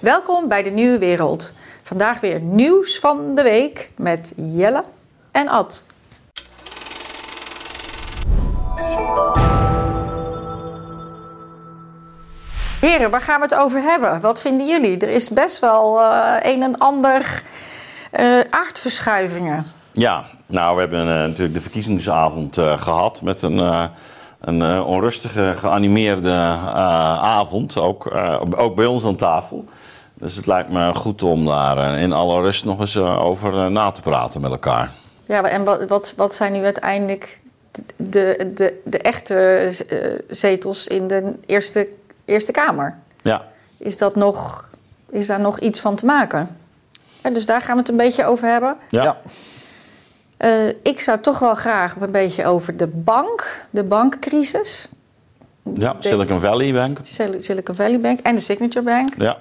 Welkom bij de Nieuwe Wereld. Vandaag weer nieuws van de week met Jelle en Ad. Heren, waar gaan we het over hebben? Wat vinden jullie? Er is best wel uh, een en ander uh, aardverschuivingen. Ja, nou, we hebben uh, natuurlijk de verkiezingsavond gehad met een een onrustige, geanimeerde avond. Ook, ook bij ons aan tafel. Dus het lijkt me goed om daar in alle rust nog eens over na te praten met elkaar. Ja, en wat, wat, wat zijn nu uiteindelijk de, de, de echte zetels in de Eerste, eerste Kamer? Ja. Is, dat nog, is daar nog iets van te maken? Ja, dus daar gaan we het een beetje over hebben. ja. ja. Uh, ik zou toch wel graag een beetje over de bank, de bankcrisis. Ja, Silicon Valley Bank. Silicon Valley Bank en de Signature Bank. Ja.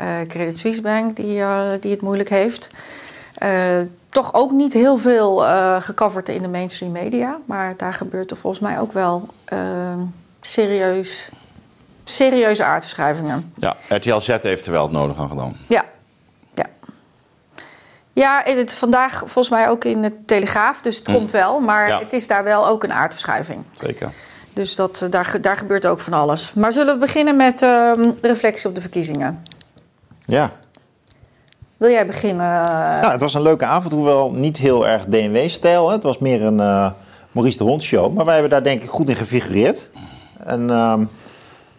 Uh, Credit Suisse Bank, die, uh, die het moeilijk heeft. toch ook niet heel veel gecoverd in de mainstream media. Maar daar gebeurt er volgens mij ook wel serieus, serieuze aardverschuivingen. Ja, RTL Z heeft er wel het nodig aan gedaan. Ja, ja, het, vandaag volgens mij ook in de Telegraaf, dus het komt wel. Maar het is daar wel ook een aardverschuiving. Zeker. Dus dat, eh, daar, daar gebeurt ook van alles. Maar zullen we beginnen met uh, de reflectie op de verkiezingen? Ja. Wil jij beginnen? Ja, het was een leuke avond, hoewel niet heel erg DNW-stijl. Het was meer een uh, Maurice de Hond show. Maar wij hebben daar denk ik goed in gefigureerd. En... Uh,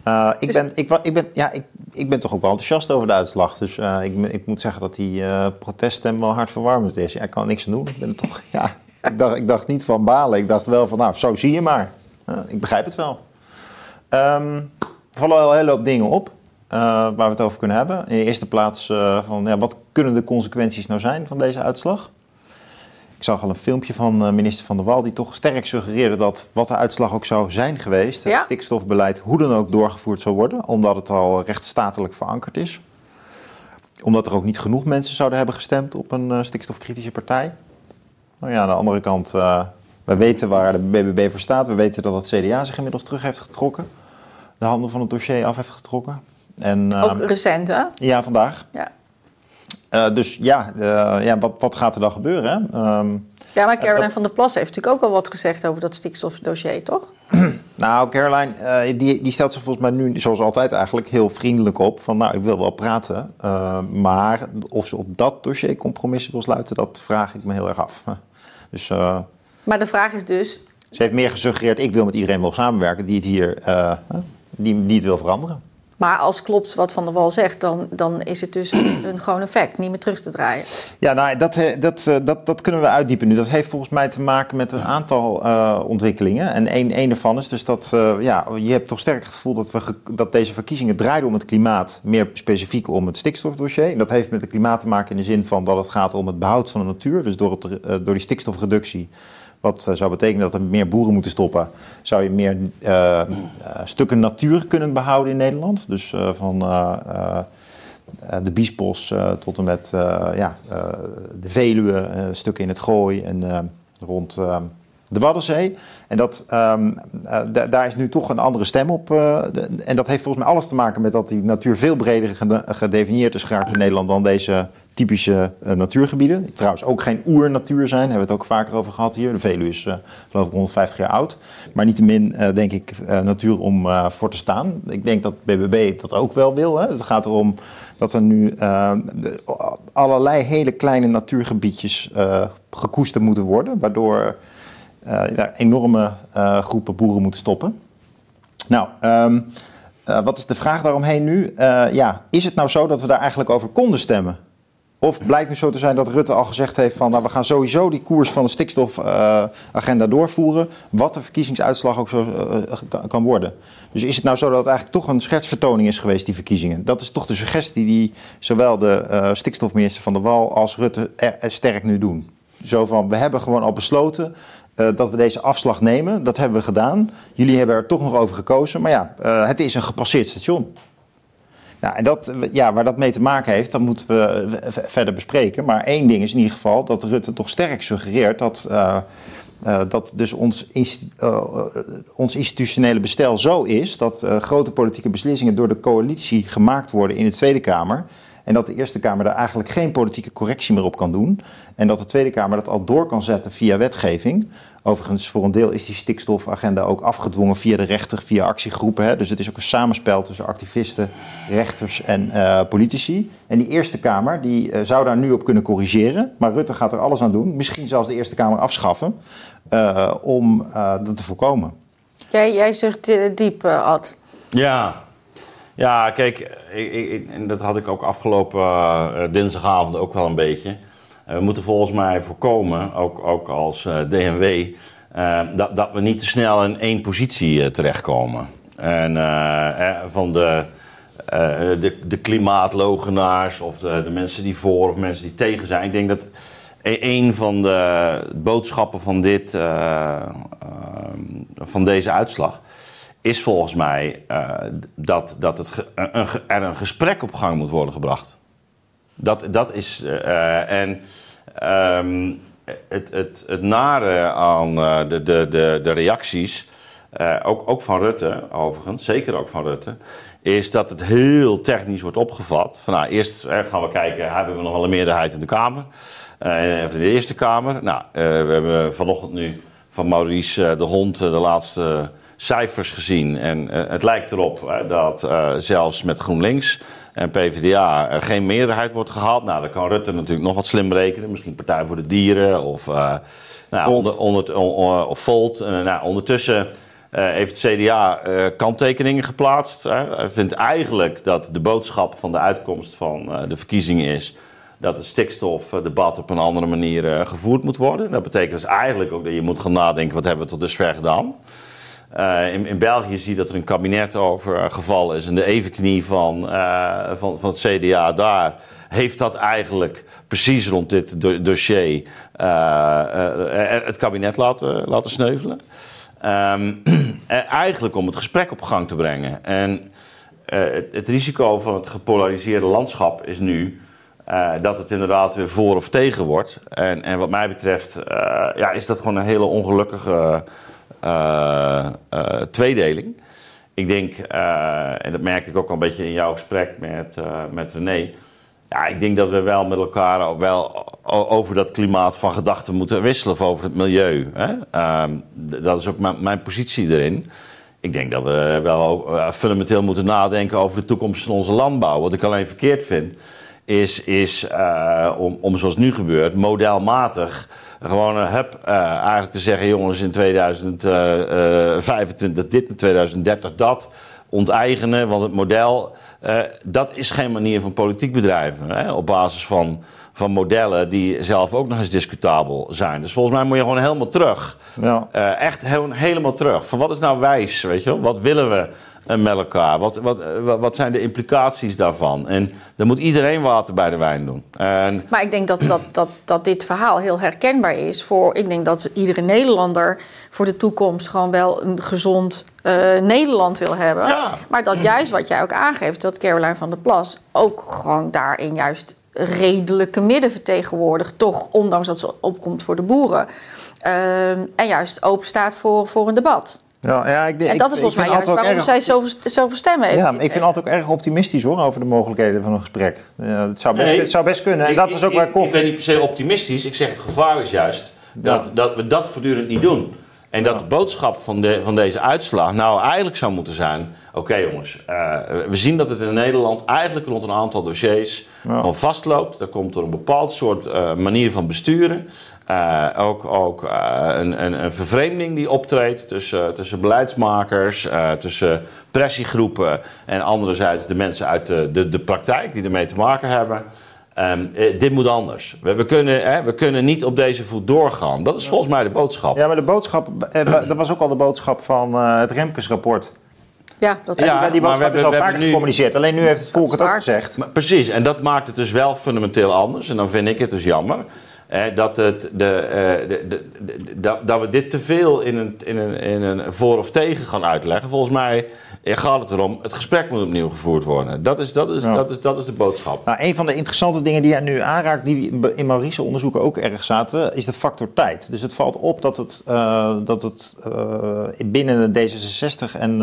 uh, ik, dus... ben, ik, ik, ben, ja, ik, ik ben toch ook wel enthousiast over de uitslag. Dus ik, ik moet zeggen dat die proteststem wel hartverwarmend is. Ja, ik kan er niks aan doen. Ik, ben toch, ja, ik, dacht, ik dacht niet van balen. Ik dacht wel van, nou, zo zie je maar. ik begrijp het wel. Um, er vallen wel een hele hoop dingen op waar we het over kunnen hebben. In de eerste plaats van, ja, wat kunnen de consequenties nou zijn van deze uitslag? Ik zag al een filmpje van uh, minister Van der Wal die toch sterk suggereerde dat wat de uitslag ook zou zijn geweest, het stikstofbeleid hoe dan ook doorgevoerd zou worden, omdat het al rechtsstatelijk verankerd is. Omdat er ook niet genoeg mensen zouden hebben gestemd op een stikstofkritische partij. Nou ja, aan de andere kant, uh, we weten waar de BBB voor staat. We weten dat het CDA zich inmiddels terug heeft getrokken. De handen van het dossier af heeft getrokken. En, ook recent, hè? Ja, vandaag. Ja. Uh, dus ja, uh, ja wat, wat, gaat er dan gebeuren? Hè? Um, ja, maar Caroline van der Plas heeft natuurlijk ook al wat gezegd over dat stikstofdossier, toch? nou, Caroline, uh, die, die stelt zich volgens mij nu, zoals altijd eigenlijk, heel vriendelijk op. Van nou, ik wil wel praten. maar of ze op dat dossier compromissen wil sluiten, dat vraag ik me heel erg af. Dus, maar de vraag is dus... Ze heeft meer gesuggereerd, ik wil met iedereen wel samenwerken die het hier die, die het wil veranderen. Maar als klopt wat Van der Wal zegt, dan, dan is het dus een, een gewoon effect, niet meer terug te draaien. Ja, nou, dat, dat, eh, dat, dat kunnen we uitdiepen nu. Dat heeft volgens mij te maken met een aantal uh, ontwikkelingen. En één, één daarvan is dus dat uh, ja, je hebt toch sterk het gevoel dat, we dat deze verkiezingen draaien om het klimaat, meer specifiek om het stikstofdossier. En dat heeft met het klimaat te maken in de zin van dat het gaat om het behoud van de natuur. Dus door, het, door die stikstofreductie wat zou betekenen dat er meer boeren moeten stoppen. Zou je meer uh, stukken natuur kunnen behouden in Nederland. Dus van de Biesbos tot en met ja, de Veluwe, stukken in het Gooi en rond de Waddenzee. En dat, um, daar is nu toch een andere stem op. en dat heeft volgens mij alles te maken met dat die natuur veel breder gedefinieerd is geraakt in Nederland dan deze typische uh, natuurgebieden. Die trouwens ook geen oernatuur zijn, hebben we het ook vaker over gehad hier. De Veluwe is uh, geloof ik 150 jaar oud. Maar niettemin uh, denk ik natuur om voor te staan. Ik denk dat BBB dat ook wel wil. Hè. Het gaat erom dat er nu allerlei hele kleine natuurgebiedjes gekoesterd moeten worden. Waardoor enorme groepen boeren moeten stoppen. Nou... Um, wat is de vraag daaromheen nu? ja, is het nou zo dat we daar eigenlijk over konden stemmen? Of blijkt nu zo te zijn dat Rutte al gezegd heeft van nou, we gaan sowieso die koers van de stikstofagenda doorvoeren, wat de verkiezingsuitslag ook zo uh, kan worden. Dus is het nou zo dat het eigenlijk toch een schetsvertoning is geweest, die verkiezingen? Dat is toch de suggestie die zowel de uh, stikstofminister van der Wal als Rutte er, sterk nu doen. Zo van, we hebben gewoon al besloten dat we deze afslag nemen. Dat hebben we gedaan. Jullie hebben er toch nog over gekozen. Maar ja, het is een gepasseerd station. Nou, en dat, ja, waar dat mee te maken heeft, dat moeten we verder bespreken. Maar één ding is in ieder geval dat Rutte toch sterk suggereert dat, uh, uh, dat dus ons, uh, ons institutionele bestel zo is dat grote politieke beslissingen door de coalitie gemaakt worden in de Tweede Kamer. En dat de Eerste Kamer daar eigenlijk geen politieke correctie meer op kan doen. En dat de Tweede Kamer dat al door kan zetten via wetgeving. Overigens, voor een deel is die stikstofagenda ook afgedwongen via de rechter, via actiegroepen. Hè. Dus het is ook een samenspel tussen activisten, rechters en uh, politici. En die Eerste Kamer die, uh, zou daar nu op kunnen corrigeren. Maar Rutte gaat er alles aan doen. Misschien zelfs de Eerste Kamer afschaffen. Uh, om dat te voorkomen. Jij, jij zegt diep, Ad. Ja, ja, kijk, ik, ik, en dat had ik ook afgelopen uh, dinsdagavond ook wel een beetje. Uh, we moeten volgens mij voorkomen, ook, ook als uh, DNW, dat, dat we niet te snel in één positie terechtkomen. En van de, de, de klimaatlogenaars of de, de mensen die voor of mensen die tegen zijn. Ik denk dat e-, een van de boodschappen van, dit, van deze uitslag is volgens mij uh, dat, dat het een, er een gesprek op gang moet worden gebracht. Dat, dat is. Uh, en um, het, het, het nare aan uh, de, de, de, de reacties, ook, ook van Rutte overigens, zeker ook van Rutte, is dat het heel technisch wordt opgevat. Van, nou, eerst gaan we kijken, hebben we nog wel een meerderheid in de Kamer? in de Eerste Kamer. Nou, we hebben vanochtend nu van Maurice de Hond de laatste cijfers gezien. En uh, het lijkt erop dat uh, zelfs met GroenLinks en PvdA er geen meerderheid wordt gehaald. Nou, dan kan Rutte natuurlijk nog wat slim rekenen. Misschien Partij voor de Dieren of, nou, onder, onder, on, of Volt. nou, ondertussen heeft het CDA kanttekeningen geplaatst. Hij vindt eigenlijk dat de boodschap van de uitkomst van de verkiezingen is dat het stikstofdebat op een andere manier gevoerd moet worden. Dat betekent dus eigenlijk ook dat je moet gaan nadenken: wat hebben we tot dusver gedaan? Uh, in, in, België zie je dat er een kabinet over gevallen is. En de evenknie van, uh, van, van het CDA daar heeft dat eigenlijk precies rond dit do dossier het kabinet laten, laten sneuvelen. Um, eigenlijk om het gesprek op gang te brengen. En het, het, risico van het gepolariseerde landschap is nu dat het inderdaad weer voor of tegen wordt. En, en wat mij betreft ja, is dat gewoon een hele ongelukkige tweedeling. Ik denk, uh, en dat merkte ik ook al een beetje in jouw gesprek met, met René. Ja, ik denk dat we wel met elkaar wel over dat klimaat van gedachten moeten wisselen, of over het milieu. Hè? Ehm, dat is ook mijn positie erin. Ik denk dat we wel fundamenteel moeten nadenken over de toekomst van onze landbouw. Wat ik alleen verkeerd vind, is, is om, om zoals nu gebeurt, modelmatig gewoon een heb uh, eigenlijk te zeggen, jongens, in 2025 dit, in 2030 dat. Onteigenen, want het model, uh, dat is geen manier van politiek bedrijven. Hè, op basis van, van modellen die zelf ook nog eens discutabel zijn. Dus volgens mij moet je gewoon helemaal terug. Ja. Uh, echt helemaal terug. Van wat is nou wijs, weet je wel? Wat willen we? Met elkaar? Wat, wat, wat zijn de implicaties daarvan? En dan moet iedereen water bij de wijn doen. En... Maar ik denk dat, dat, dat, dat dit verhaal heel herkenbaar is voor. Ik denk dat iedere Nederlander voor de toekomst gewoon wel een gezond uh, Nederland wil hebben. Ja. Maar dat juist wat jij ook aangeeft, dat Caroline van der Plas ook gewoon daarin juist redelijke midden vertegenwoordigt. Toch, ondanks dat ze opkomt voor de boeren. Uh, en juist open staat voor, voor een debat. Ja, ja, ik, en dat is volgens mij juist waarom erg... zij zoveel, zoveel stemmen heeft. Ja, ik vind het altijd ook erg optimistisch hoor, over de mogelijkheden van een gesprek. Ja, het, zou best, nee, het zou best kunnen. En ik, dat is ook ik, waar koffie... Ik ben niet per se optimistisch. Ik zeg het gevaar is juist dat, dat we dat voortdurend niet doen. En dat de boodschap van, de, van deze uitslag nou eigenlijk zou moeten zijn... Oké jongens, uh, we zien dat het in Nederland eigenlijk rond een aantal dossiers gewoon vastloopt. Dat komt door een bepaald soort uh, manier van besturen. Uh, ook ook uh, een, een, een, vervreemding die optreedt tussen, tussen beleidsmakers, uh, tussen pressiegroepen en anderzijds de mensen uit de, de, de praktijk die ermee te maken hebben. Um, dit moet anders. We, we, kunnen, hè, we kunnen niet op deze voet doorgaan. Dat is volgens mij de boodschap. Ja, maar de boodschap, dat was ook al de boodschap van het Remkes-rapport. Ja, dat ja, die boodschap hebben, is al vaak gecommuniceerd. Alleen nu heeft het volk het ook gezegd. Maar, precies, en dat maakt het dus wel fundamenteel anders. En dan vind ik het dus jammer dat, het, de, de, de, de, dat we dit te veel in een, in, een, in een voor of tegen gaan uitleggen. Volgens mij gaat het erom, het gesprek moet opnieuw gevoerd worden. Dat is, dat is, dat is, dat is de boodschap. Nou, een van de interessante dingen die jij nu aanraakt, die in Maurice onderzoeken ook erg zaten, is de factor tijd. Dus het valt op dat het, uh, dat het uh, binnen de D66 en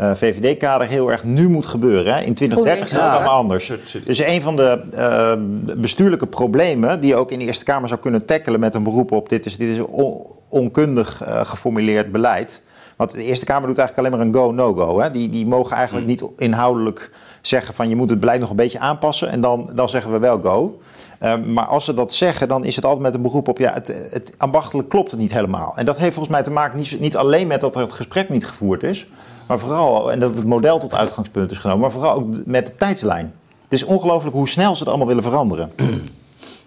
uh, uh, VVD-kader heel erg nu moet gebeuren. Hè? In 2030 is het allemaal anders. Dus een van de uh, bestuurlijke problemen die je ook in de Eerste Kamer zou kunnen tackelen met een beroep op dit is, dit is on, onkundig uh, geformuleerd beleid. Want de Eerste Kamer doet eigenlijk alleen maar een go-no-go. Die, die mogen eigenlijk mm. niet inhoudelijk zeggen van je moet het beleid nog een beetje aanpassen en dan, dan zeggen we wel go. Uh, maar als ze dat zeggen, dan is het altijd met een beroep op ja, het, het ambachtelijk klopt het niet helemaal. En dat heeft volgens mij te maken niet, niet alleen met dat er het gesprek niet gevoerd is, maar vooral, en dat het model tot uitgangspunt is genomen, maar vooral ook met de tijdslijn. Het is ongelooflijk hoe snel ze het allemaal willen veranderen.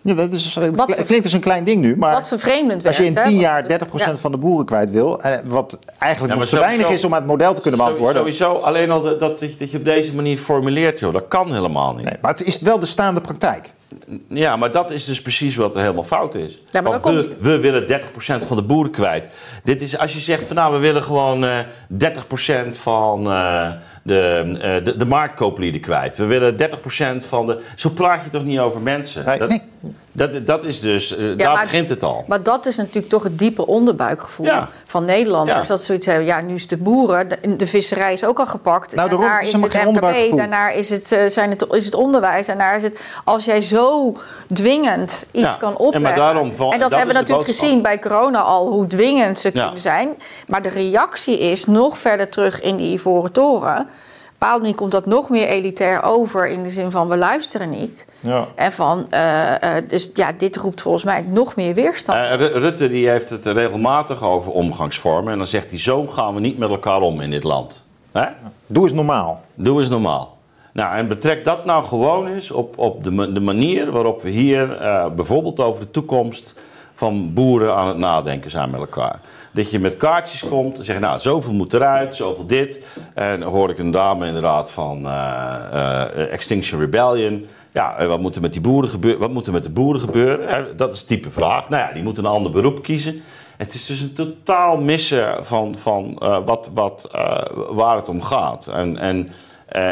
Ja, dat is, wat het klinkt als een klein ding nu, maar wat vervreemdend als je in 10 jaar 30% ja. van de boeren kwijt wil, eh, wat eigenlijk ja, nog te weinig is om het model te kunnen beantwoorden. Sowieso, alleen al dat, dat, je op deze manier formuleert, joh, dat kan helemaal niet. Nee, maar het is wel de staande praktijk. Ja, maar dat is dus precies wat er helemaal fout is. Ja, maar we, je... we, willen 30% van de boeren kwijt. Dit is als je zegt van nou, we willen gewoon uh, eh, 30% van uh, de, uh, de, de marktkooplieden kwijt. We willen 30% van de. Zo praat je toch niet over mensen? Nee, dat, nee. Dat, dat is dus, ja, daar maar, begint het al. Maar dat is natuurlijk toch het diepe onderbuikgevoel ja. van Nederlanders. Ja. Dat zoiets hebben, ja, nu is de boeren, de, de visserij is ook al gepakt. Nou, daarna is het MKB, daarna is het, uh, zijn het, is het onderwijs. Daarna is het, als jij zo dwingend iets kan opleggen. En, daarom, en dat, dat hebben we natuurlijk gezien bij corona al, hoe dwingend ze kunnen zijn. Maar de reactie is nog verder terug in die Ivoren Toren bepaald manier komt dat nog meer elitair over in de zin van we luisteren niet. Ja. En van, uh, uh, dus ja, dit roept volgens mij nog meer weerstand. Uh, Rutte die heeft het regelmatig over omgangsvormen. En dan zegt hij, zo gaan we niet met elkaar om in dit land. Hè? Doe eens normaal. Doe eens normaal. Nou, en betrek dat nou gewoon eens op, op de, de manier waarop we hier bijvoorbeeld over de toekomst van boeren aan het nadenken zijn met elkaar. Dat je met kaartjes komt en zegt, nou, zoveel moet eruit, zoveel dit. En dan hoor ik een dame inderdaad van uh, uh, Extinction Rebellion. Ja, wat moet er met die boeren gebeuren? Wat moet er met de boeren gebeuren? Dat is het type vraag. Nou ja, die moeten een ander beroep kiezen. Het is dus een totaal missen van, van uh, wat, wat, waar het om gaat. En, en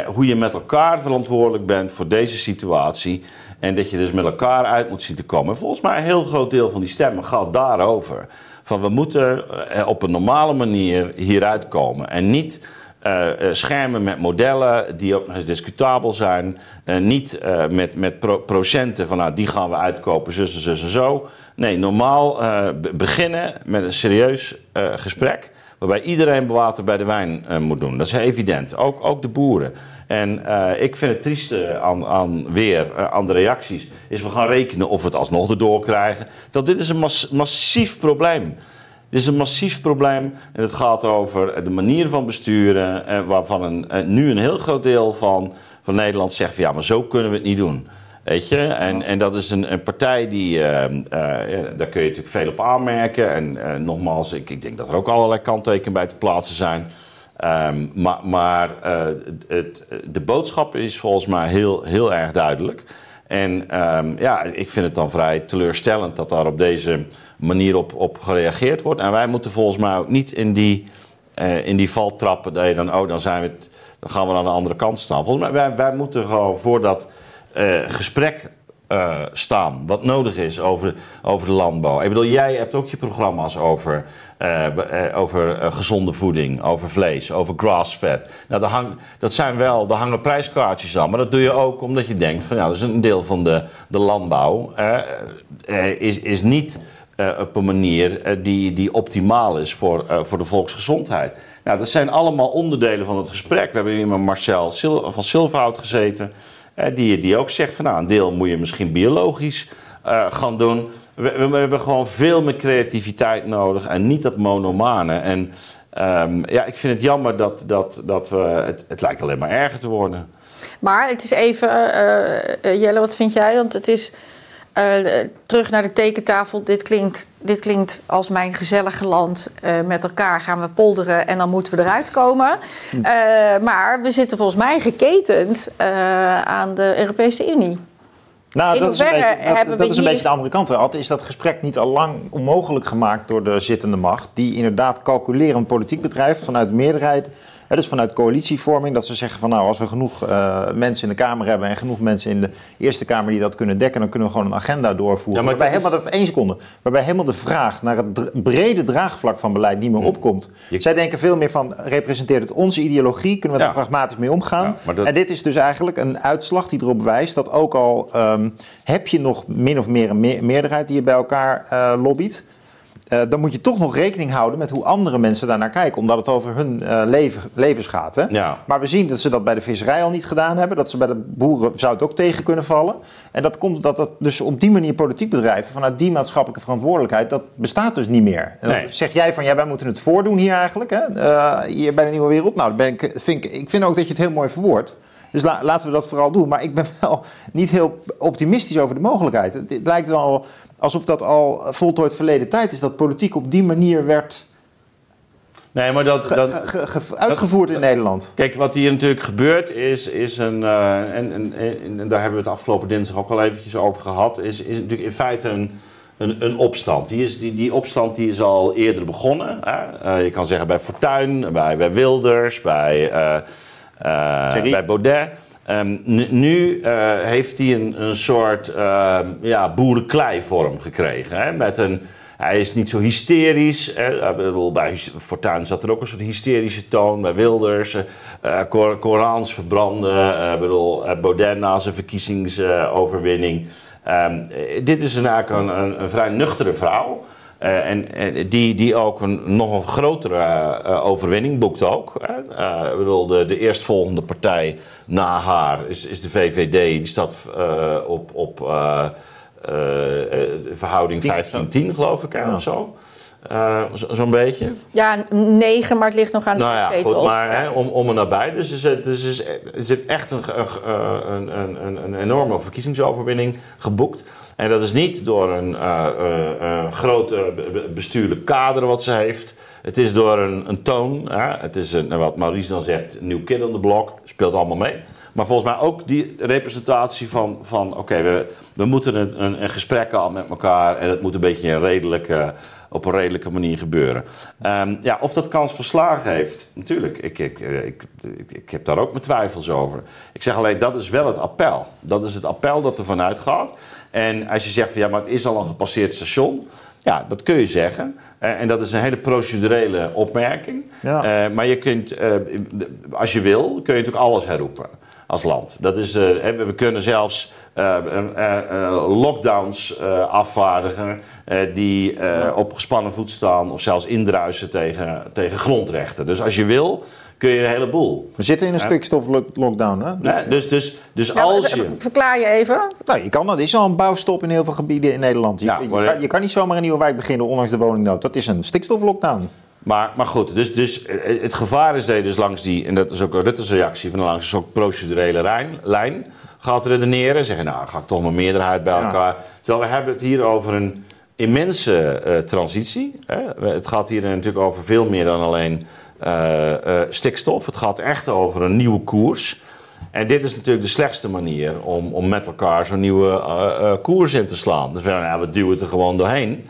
hoe je met elkaar verantwoordelijk bent voor deze situatie. En dat je dus met elkaar uit moet zien te komen. volgens mij een heel groot deel van die stemmen gaat daarover. Van we moeten eh, op een normale manier hieruit komen. En niet uh, schermen met modellen die ook nog eens discutabel zijn. Uh, niet met, met pro procenten van nou, die gaan we uitkopen, zus en en zo. Nee, normaal beginnen met een serieus gesprek. Waarbij iedereen bewater bij de wijn moet doen. Dat is evident. Ook, ook de boeren. En uh, ik vind het trieste aan, aan weer, uh, aan de reacties, is we gaan rekenen of we het alsnog erdoor krijgen. Dat dit is een mas massief probleem. Dit is een massief probleem en het gaat over de manier van besturen, waarvan een, nu een heel groot deel van, van Nederland zegt van ja, maar zo kunnen we het niet doen. Weet je? En, en dat is een, een partij die, uh, uh, daar kun je natuurlijk veel op aanmerken. En uh, nogmaals, ik, ik denk dat er ook allerlei kanttekenen bij te plaatsen zijn. Um, maar maar uh, het, de boodschap is volgens mij heel, heel erg duidelijk. En um, ja, ik vind het dan vrij teleurstellend dat daar op deze manier op, op gereageerd wordt. En wij moeten volgens mij ook niet in die, uh, in die val trappen dat je dan, oh, dan, zijn we dan gaan we aan de andere kant staan. Volgens mij, wij, wij moeten gewoon voor dat uh, gesprek staan. Wat nodig is over, over de landbouw. Ik bedoel, jij hebt ook je programma's over, over gezonde voeding, over vlees, over grass-fed. Nou, hang, dat zijn wel, daar hangen prijskaartjes aan. Maar dat doe je ook omdat je denkt van, ja, dat is een deel van de, de landbouw. is, is niet op een manier die, die optimaal is voor, voor de volksgezondheid. Nou, dat zijn allemaal onderdelen van het gesprek. We hebben hier met Marcel van Silverhout gezeten die, die ook zegt van nou, een deel moet je misschien biologisch gaan doen. We, we, hebben gewoon veel meer creativiteit nodig en niet dat monomane. En um, ja, ik vind het jammer dat, dat, dat we. Het, het lijkt alleen maar erger te worden. Maar het is even, uh, Jelle, wat vind jij? Want het is uh, terug naar de tekentafel. Dit klinkt, dit klinkt als mijn gezellige land. Uh, met elkaar gaan we polderen en dan moeten we eruit komen. Uh, maar we zitten volgens mij geketend aan de Europese Unie. Nou, dat is een beetje, dat, hebben dat we is een hier- beetje de andere kant. Ad. Is dat gesprek niet al lang onmogelijk gemaakt door de zittende macht, die inderdaad calculerend politiek bedrijft vanuit de meerderheid, dus vanuit coalitievorming, dat ze zeggen van nou, als we genoeg eh, mensen in de Kamer hebben en genoeg mensen in de Eerste Kamer die dat kunnen dekken, dan kunnen we gewoon een agenda doorvoeren. Ja, maar waarbij dat is- helemaal, één seconde, waarbij helemaal de vraag naar het brede draagvlak van beleid niet meer opkomt. Je- Zij denken veel meer van, representeert het onze ideologie, kunnen we Ja. daar pragmatisch mee omgaan? Ja, maar dat- En dit is dus eigenlijk een uitslag die erop wijst dat ook al ehm, heb je nog min of meer een me- meerderheid die je bij elkaar eh, lobbyt. Eh, dan moet je toch nog rekening houden met hoe andere mensen daarnaar kijken. Omdat het over hun eh, leven, levens gaat. Hè? Ja. Maar we zien dat ze dat bij de visserij al niet gedaan hebben. Dat ze bij de boeren zou het ook tegen kunnen vallen. En dat komt dat dat dus op die manier politiek bedrijven... vanuit die maatschappelijke verantwoordelijkheid... dat bestaat dus niet meer. En Nee. zeg jij van, ja, wij moeten het voordoen hier eigenlijk. Hè? eh, hier bij de Nieuwe Wereld. Nou, ben ik, vind ik, ik vind ook dat je het heel mooi verwoordt. Dus la- laten we dat vooral doen. Maar ik ben wel niet heel optimistisch over de mogelijkheid. Het, het lijkt wel alsof dat al voltooid verleden tijd is... dat politiek op die manier werd Nee, maar dat, dat, ge- ge- uitgevoerd in Nederland. Kijk, wat hier natuurlijk gebeurt is, is een, eh, en, en, en, en daar hebben we het afgelopen dinsdag ook al eventjes over gehad, is, is natuurlijk in feite een, een, een opstand. Die, is, die, die opstand die is al eerder begonnen. Hè? Eh, je kan zeggen bij Fortuyn, bij, bij Wilders, bij, eh, bij Baudet. Ehm, nu eh, heeft hij een, een soort uh, ja, boerenklei-vorm gekregen. Hè? Met een, hij is niet zo hysterisch. Hè? Bedoel, bij Fortuyn zat er ook een soort hysterische toon. Bij Wilders, eh, eh, Kor- Korans verbranden. eh, ik bedoel, eh, na zijn verkiezingsoverwinning. Ehm, eh, dit is eigenlijk een, een vrij nuchtere vrouw. Eh, en en die, die ook een nog een grotere eh, overwinning boekt ook. Hè. Eh, ik bedoel, de, de eerstvolgende partij na haar is, is de VVD. Die staat eh, op, op eh, eh, verhouding 15-10 geloof ik, hè, of zo. Eh, zo- Zo'n beetje. Ja, negen, maar het ligt nog aan de Nou ja, goed, maar Ja. hè, om, om en nabij. Dus er zit, dus er zit- echt een, een, een, een, een enorme verkiezingsoverwinning geboekt. En dat is niet door een eh eh, eh, grote be- be- bestuurlijk kader wat ze heeft. Het is door een, een toon. Hè. Het is een, wat Maurice dan zegt, nieuw kid on the block. Speelt allemaal mee. Maar volgens mij ook die representatie van, van oké, we, we moeten een, een, gesprek aan met elkaar. En het moet een beetje een redelijke, op een redelijke manier gebeuren. Ehm, ja, of dat kans verslagen heeft, natuurlijk. Ik, eh, ik, ik, ik heb daar ook mijn twijfels over. Ik zeg alleen, dat is wel het appel. Dat is het appel dat er vanuit gaat. En als je zegt van ja, maar het is al een gepasseerd station. Ja, dat kun je zeggen. Eh, en dat is een hele procedurele opmerking. Ja. Eh, maar je kunt, eh, als je wil, kun je natuurlijk alles herroepen als land. Dat is, we kunnen zelfs lockdowns afvaardigen die op gespannen voet staan of zelfs indruisen tegen, tegen grondrechten. Dus als je wil, kun je een heleboel. We zitten in een Ja. stikstoflockdown. Hè? Dus, dus, dus Ja, als eh, je... Verklaar je even. Nou, je kan dat. Er is al een bouwstop in heel veel gebieden in Nederland. Je, Ja, je kan, je kan niet zomaar een nieuwe wijk beginnen ondanks de woningnood. Dat is een stikstoflockdown. Maar, maar goed, dus, dus eh, het gevaar is dat je dus langs die, en dat is ook Rutte's reactie, van langs een soort procedurele lijn, lijn gaat redeneren. Zeggen, nou, ga ik toch mijn meerderheid bij Ja. elkaar. Terwijl we hebben het hier over een immense eh, transitie. Hè? Het gaat hier natuurlijk over veel meer dan alleen eh, eh, stikstof. Het gaat echt over een nieuwe koers. En dit is natuurlijk de slechtste manier om, om met elkaar zo'n nieuwe eh, eh, koers in te slaan. Dus nou, we duwen het er gewoon doorheen.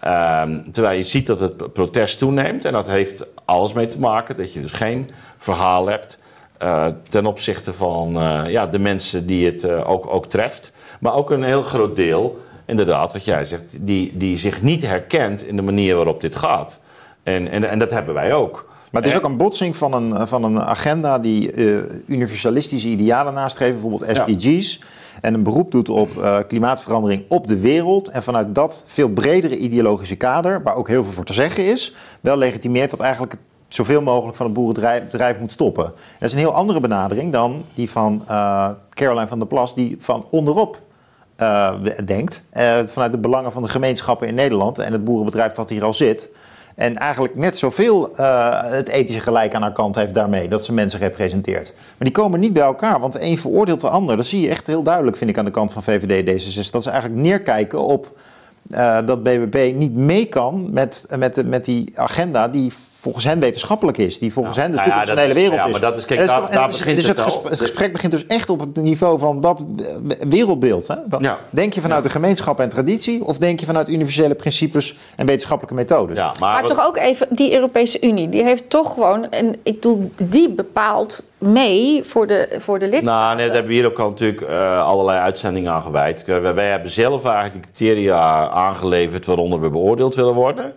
Ehm, terwijl je ziet dat het protest toeneemt. En dat heeft alles mee te maken dat je dus geen verhaal hebt eh, ten opzichte van eh, ja, de mensen die het eh, ook, ook treft. Maar ook een heel groot deel, inderdaad, wat jij zegt, die, die zich niet herkent in de manier waarop dit gaat. En, en, en dat hebben wij ook. Maar het is ook een botsing van een, van een agenda die eh, universalistische idealen nastreeft, bijvoorbeeld Ja. SDG's. En een beroep doet op eh, klimaatverandering op de wereld. En vanuit dat veel bredere ideologische kader, waar ook heel veel voor te zeggen is, wel legitimeert dat eigenlijk het zoveel mogelijk van het boerenbedrijf bedrijf moet stoppen. En dat is een heel andere benadering dan die van eh, Caroline van der Plas, die van onderop denkt. vanuit de belangen van de gemeenschappen in Nederland en het boerenbedrijf dat hier al zit. En eigenlijk net zoveel eh, het ethische gelijk aan haar kant heeft daarmee, dat ze mensen representeert. Maar die komen niet bij elkaar, want de een veroordeelt de ander. Dat zie je echt heel duidelijk, vind ik, aan de kant van VVD D66. Dat ze eigenlijk neerkijken op eh, dat BBB niet mee kan met, met, met die agenda die volgens hen wetenschappelijk is. Die volgens hen de nou ja, toekomst van de hele is- wereld ja, is. maar dat is- kijk, En daar- begint dus het gesprek, het gesprek begint dus echt op het niveau van dat eh, wereldbeeld. Hè? Ja. Denk je vanuit de gemeenschap en traditie... of denk je vanuit universele principes en wetenschappelijke methodes? Ja, maar, Maar wat- toch ook even, die Europese Unie, die heeft toch gewoon, en ik bedoel, die bepaalt mee voor de, voor de lidstaten. Nou, nee, daar hebben we hier ook al natuurlijk eh, allerlei uitzendingen aan gewijd. Wij, wij hebben zelf eigenlijk de criteria aangeleverd waaronder we beoordeeld willen worden.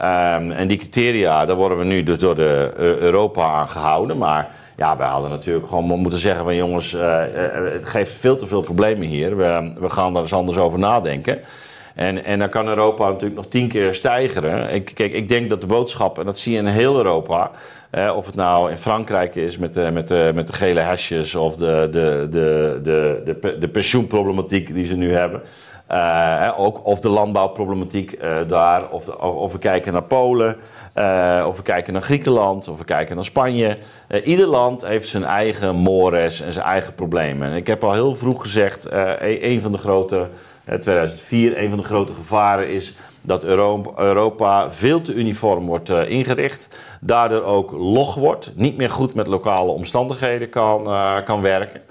Ehm, en die criteria, daar worden we nu dus door de eh, Europa aan gehouden. Maar ja, wij hadden natuurlijk gewoon moeten zeggen van jongens, eh, eh, het geeft veel te veel problemen hier. We, gaan daar eens anders over nadenken. En, en dan kan Europa natuurlijk nog tien keer stijgeren. Ik, kijk, ik denk dat de boodschap, en dat zie je in heel Europa, of het nou in Frankrijk is met de, met met de gele hesjes of de, de, de, de, de, de pensioenproblematiek die ze nu hebben. Eh, ook, of de landbouwproblematiek eh, daar, of, of, we kijken naar Polen, eh, of we kijken naar Griekenland, of we kijken naar Spanje. Ieder land heeft zijn eigen mores en zijn eigen problemen. En ik heb al heel vroeg gezegd, eh, een, van de grote, eh, 2004, een van de grote gevaren is dat Euro- Europa veel te uniform wordt ingericht. Daardoor ook log wordt, niet meer goed met lokale omstandigheden kan, kan werken.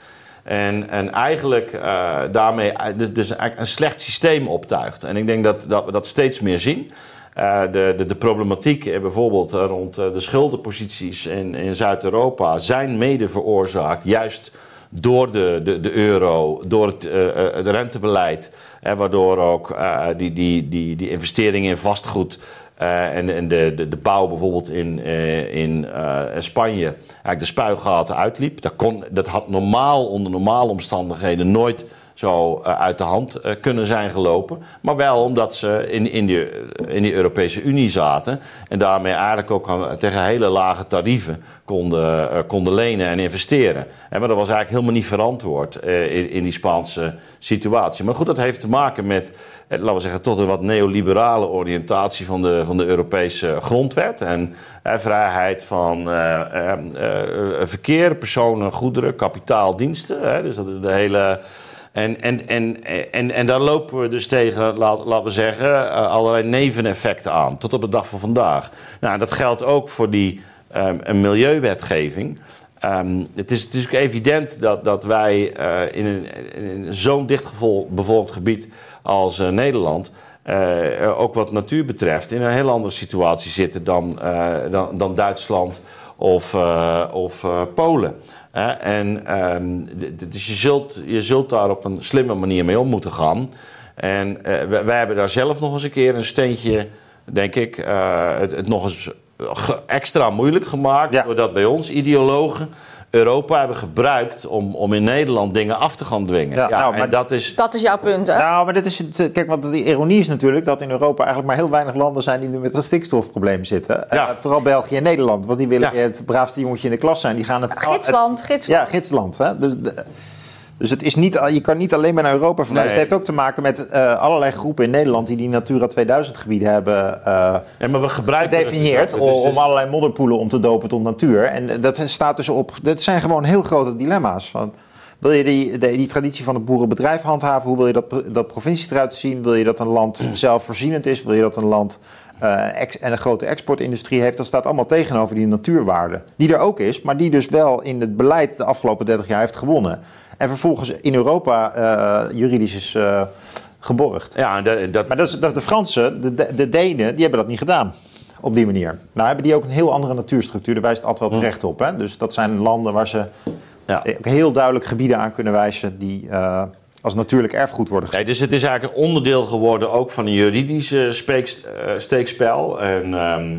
En, en eigenlijk eh, daarmee eh, dus- een slecht systeem optuigt. En ik denk dat, dat we dat steeds meer zien. Eh, de, de, de problematiek bijvoorbeeld rond de schuldenposities in, in Zuid-Europa zijn mede veroorzaakt juist door de, de, de euro, door het, het rentebeleid. Waardoor ook die, die, die, die investeringen in vastgoed eh, en de, de, de bouw bijvoorbeeld in, eh, in eh, Spanje eigenlijk de spuigaten uitliep. Dat, kon, dat had normaal, onder normale omstandigheden, nooit zo eh, uit de hand eh, kunnen zijn gelopen. Maar wel omdat ze in, in, die, in die Europese Unie zaten. En daarmee eigenlijk ook tegen hele lage tarieven konden, eh, konden lenen en investeren. En, maar dat was eigenlijk helemaal niet verantwoord eh, in, in die Spaanse situatie. Maar goed, dat heeft te maken met, eh, laten we zeggen, toch een wat neoliberale oriëntatie van de, van de Europese grondwet. En eh, vrijheid van eh, eh, eh, verkeer, personen, goederen, kapitaal, diensten. Hè, dus dat is de hele. En, en, en, en, en daar lopen we dus tegen, laten we zeggen, eh, allerlei neveneffecten aan. Tot op de dag van vandaag. Nou, dat geldt ook voor die een milieuwetgeving. Ehm, het, is, het is ook evident dat, dat wij eh, in een, in zo'n dichtbevolkt gebied als eh, Nederland. ook wat natuur betreft, in een heel andere situatie zitten dan, dan, dan Duitsland of, of Polen. En, d- dus je zult, je zult daar op een slimme manier mee om moeten gaan. En eh, wij, wij hebben daar zelf nog eens een keer een steentje, denk ik, eh, het, het nog eens ge- extra moeilijk gemaakt. Ja. Doordat bij ons ideologen Europa hebben gebruikt om, om in Nederland dingen af te gaan dwingen. Ja, Ja, nou, en maar- dat is. Dat is jouw punt, hè? Nou, maar dit is het. eh, Kijk, want de ironie is natuurlijk dat in Europa eigenlijk maar heel weinig landen zijn die nu met een stikstofprobleem zitten. Ja. Eh, vooral België en Nederland, want die willen Ja. het braafste jongetje in de klas zijn. Die gaan het. Gidsland, gidsland. Ja, gidsland. Hè? Dus, de- dus het is niet, je kan niet alleen maar naar Europa verwijzen. Nee. Het heeft ook te maken met eh, allerlei groepen in Nederland die die Natura 2000 gebieden hebben eh Ja, maar we gebruiken het gedefinieerd dus- om, dus- om allerlei modderpoelen om te dopen tot natuur. En dat staat dus op. Dat zijn gewoon heel grote dilemma's. Van, wil je die, die traditie van het boerenbedrijf handhaven? Hoe wil je dat, dat provincie eruit zien? Wil je dat een land zelfvoorzienend is? Wil je dat een land eh, ex- en een grote exportindustrie heeft? Dat staat allemaal tegenover die natuurwaarde. Die er ook is, maar die dus wel in het beleid de afgelopen 30 jaar heeft gewonnen. En vervolgens in Europa eh, juridisch is eh, geborgd. Ja, dat, dat, Maar dat is, dat is de Fransen, de, de, de Denen, die hebben dat niet gedaan. Op die manier. Nou hebben die ook een heel andere natuurstructuur. Daar wijst altijd wel terecht op. Hè? Dus dat zijn landen waar ze ja. ook heel duidelijk gebieden aan kunnen wijzen... die eh, als natuurlijk erfgoed worden gezien. Nee, dus het is eigenlijk een onderdeel geworden ook van een juridische eh, steekspel. En ehm,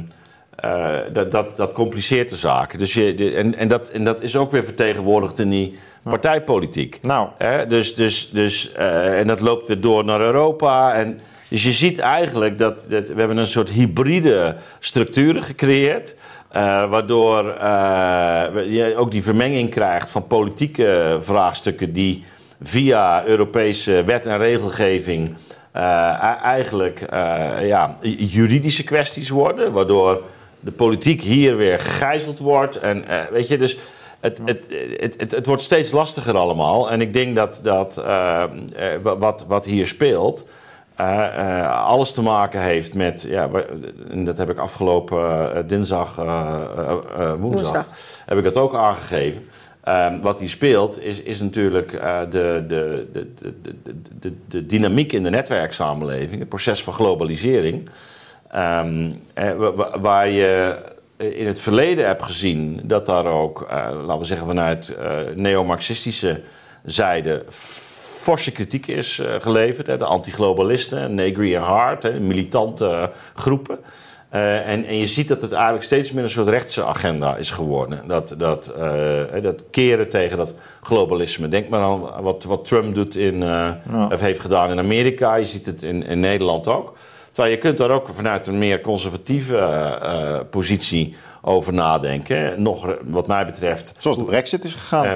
eh, dat, dat, dat compliceert de zaak. Dus je, de- en, en, dat, en dat is ook weer vertegenwoordigd in die partijpolitiek. Nou, Hè, dus, dus, dus, eh, en dat loopt weer door naar Europa. En, dus je ziet eigenlijk dat, dat we hebben een soort hybride structuren gecreëerd. eh, waardoor eh, je ook die vermenging krijgt van politieke vraagstukken die via Europese wet en regelgeving e- eigenlijk ja, juridische kwesties worden. Waardoor de politiek hier weer gegijzeld wordt. En weet je, dus het, het, het, het, wordt steeds lastiger allemaal. En ik denk dat, dat eh, eh, wat, wat hier speelt. uh, alles te maken heeft met, ja, en dat heb ik afgelopen dinsdag, woensdag, woensdag, heb ik dat ook aangegeven. Um, wat hier speelt is, is natuurlijk de, de, de, de, de, de, dynamiek in de netwerksamenleving, het proces van globalisering. Um, waar je in het verleden hebt gezien dat daar ook, laten we zeggen vanuit neo-marxistische zijde forse kritiek is uh, geleverd. Hè, de antiglobalisten, Negri en Hart, hè, militante groepen. Uh, en, en, je ziet dat het eigenlijk steeds meer een soort rechtse agenda is geworden. Dat, dat, uh, dat keren tegen dat globalisme. Denk maar aan wat, wat Trump doet in, of heeft gedaan in Amerika. Je ziet het in, in Nederland ook. Terwijl je kunt daar ook vanuit een meer conservatieve positie over nadenken. Nog wat mij betreft... Zoals de brexit is gegaan.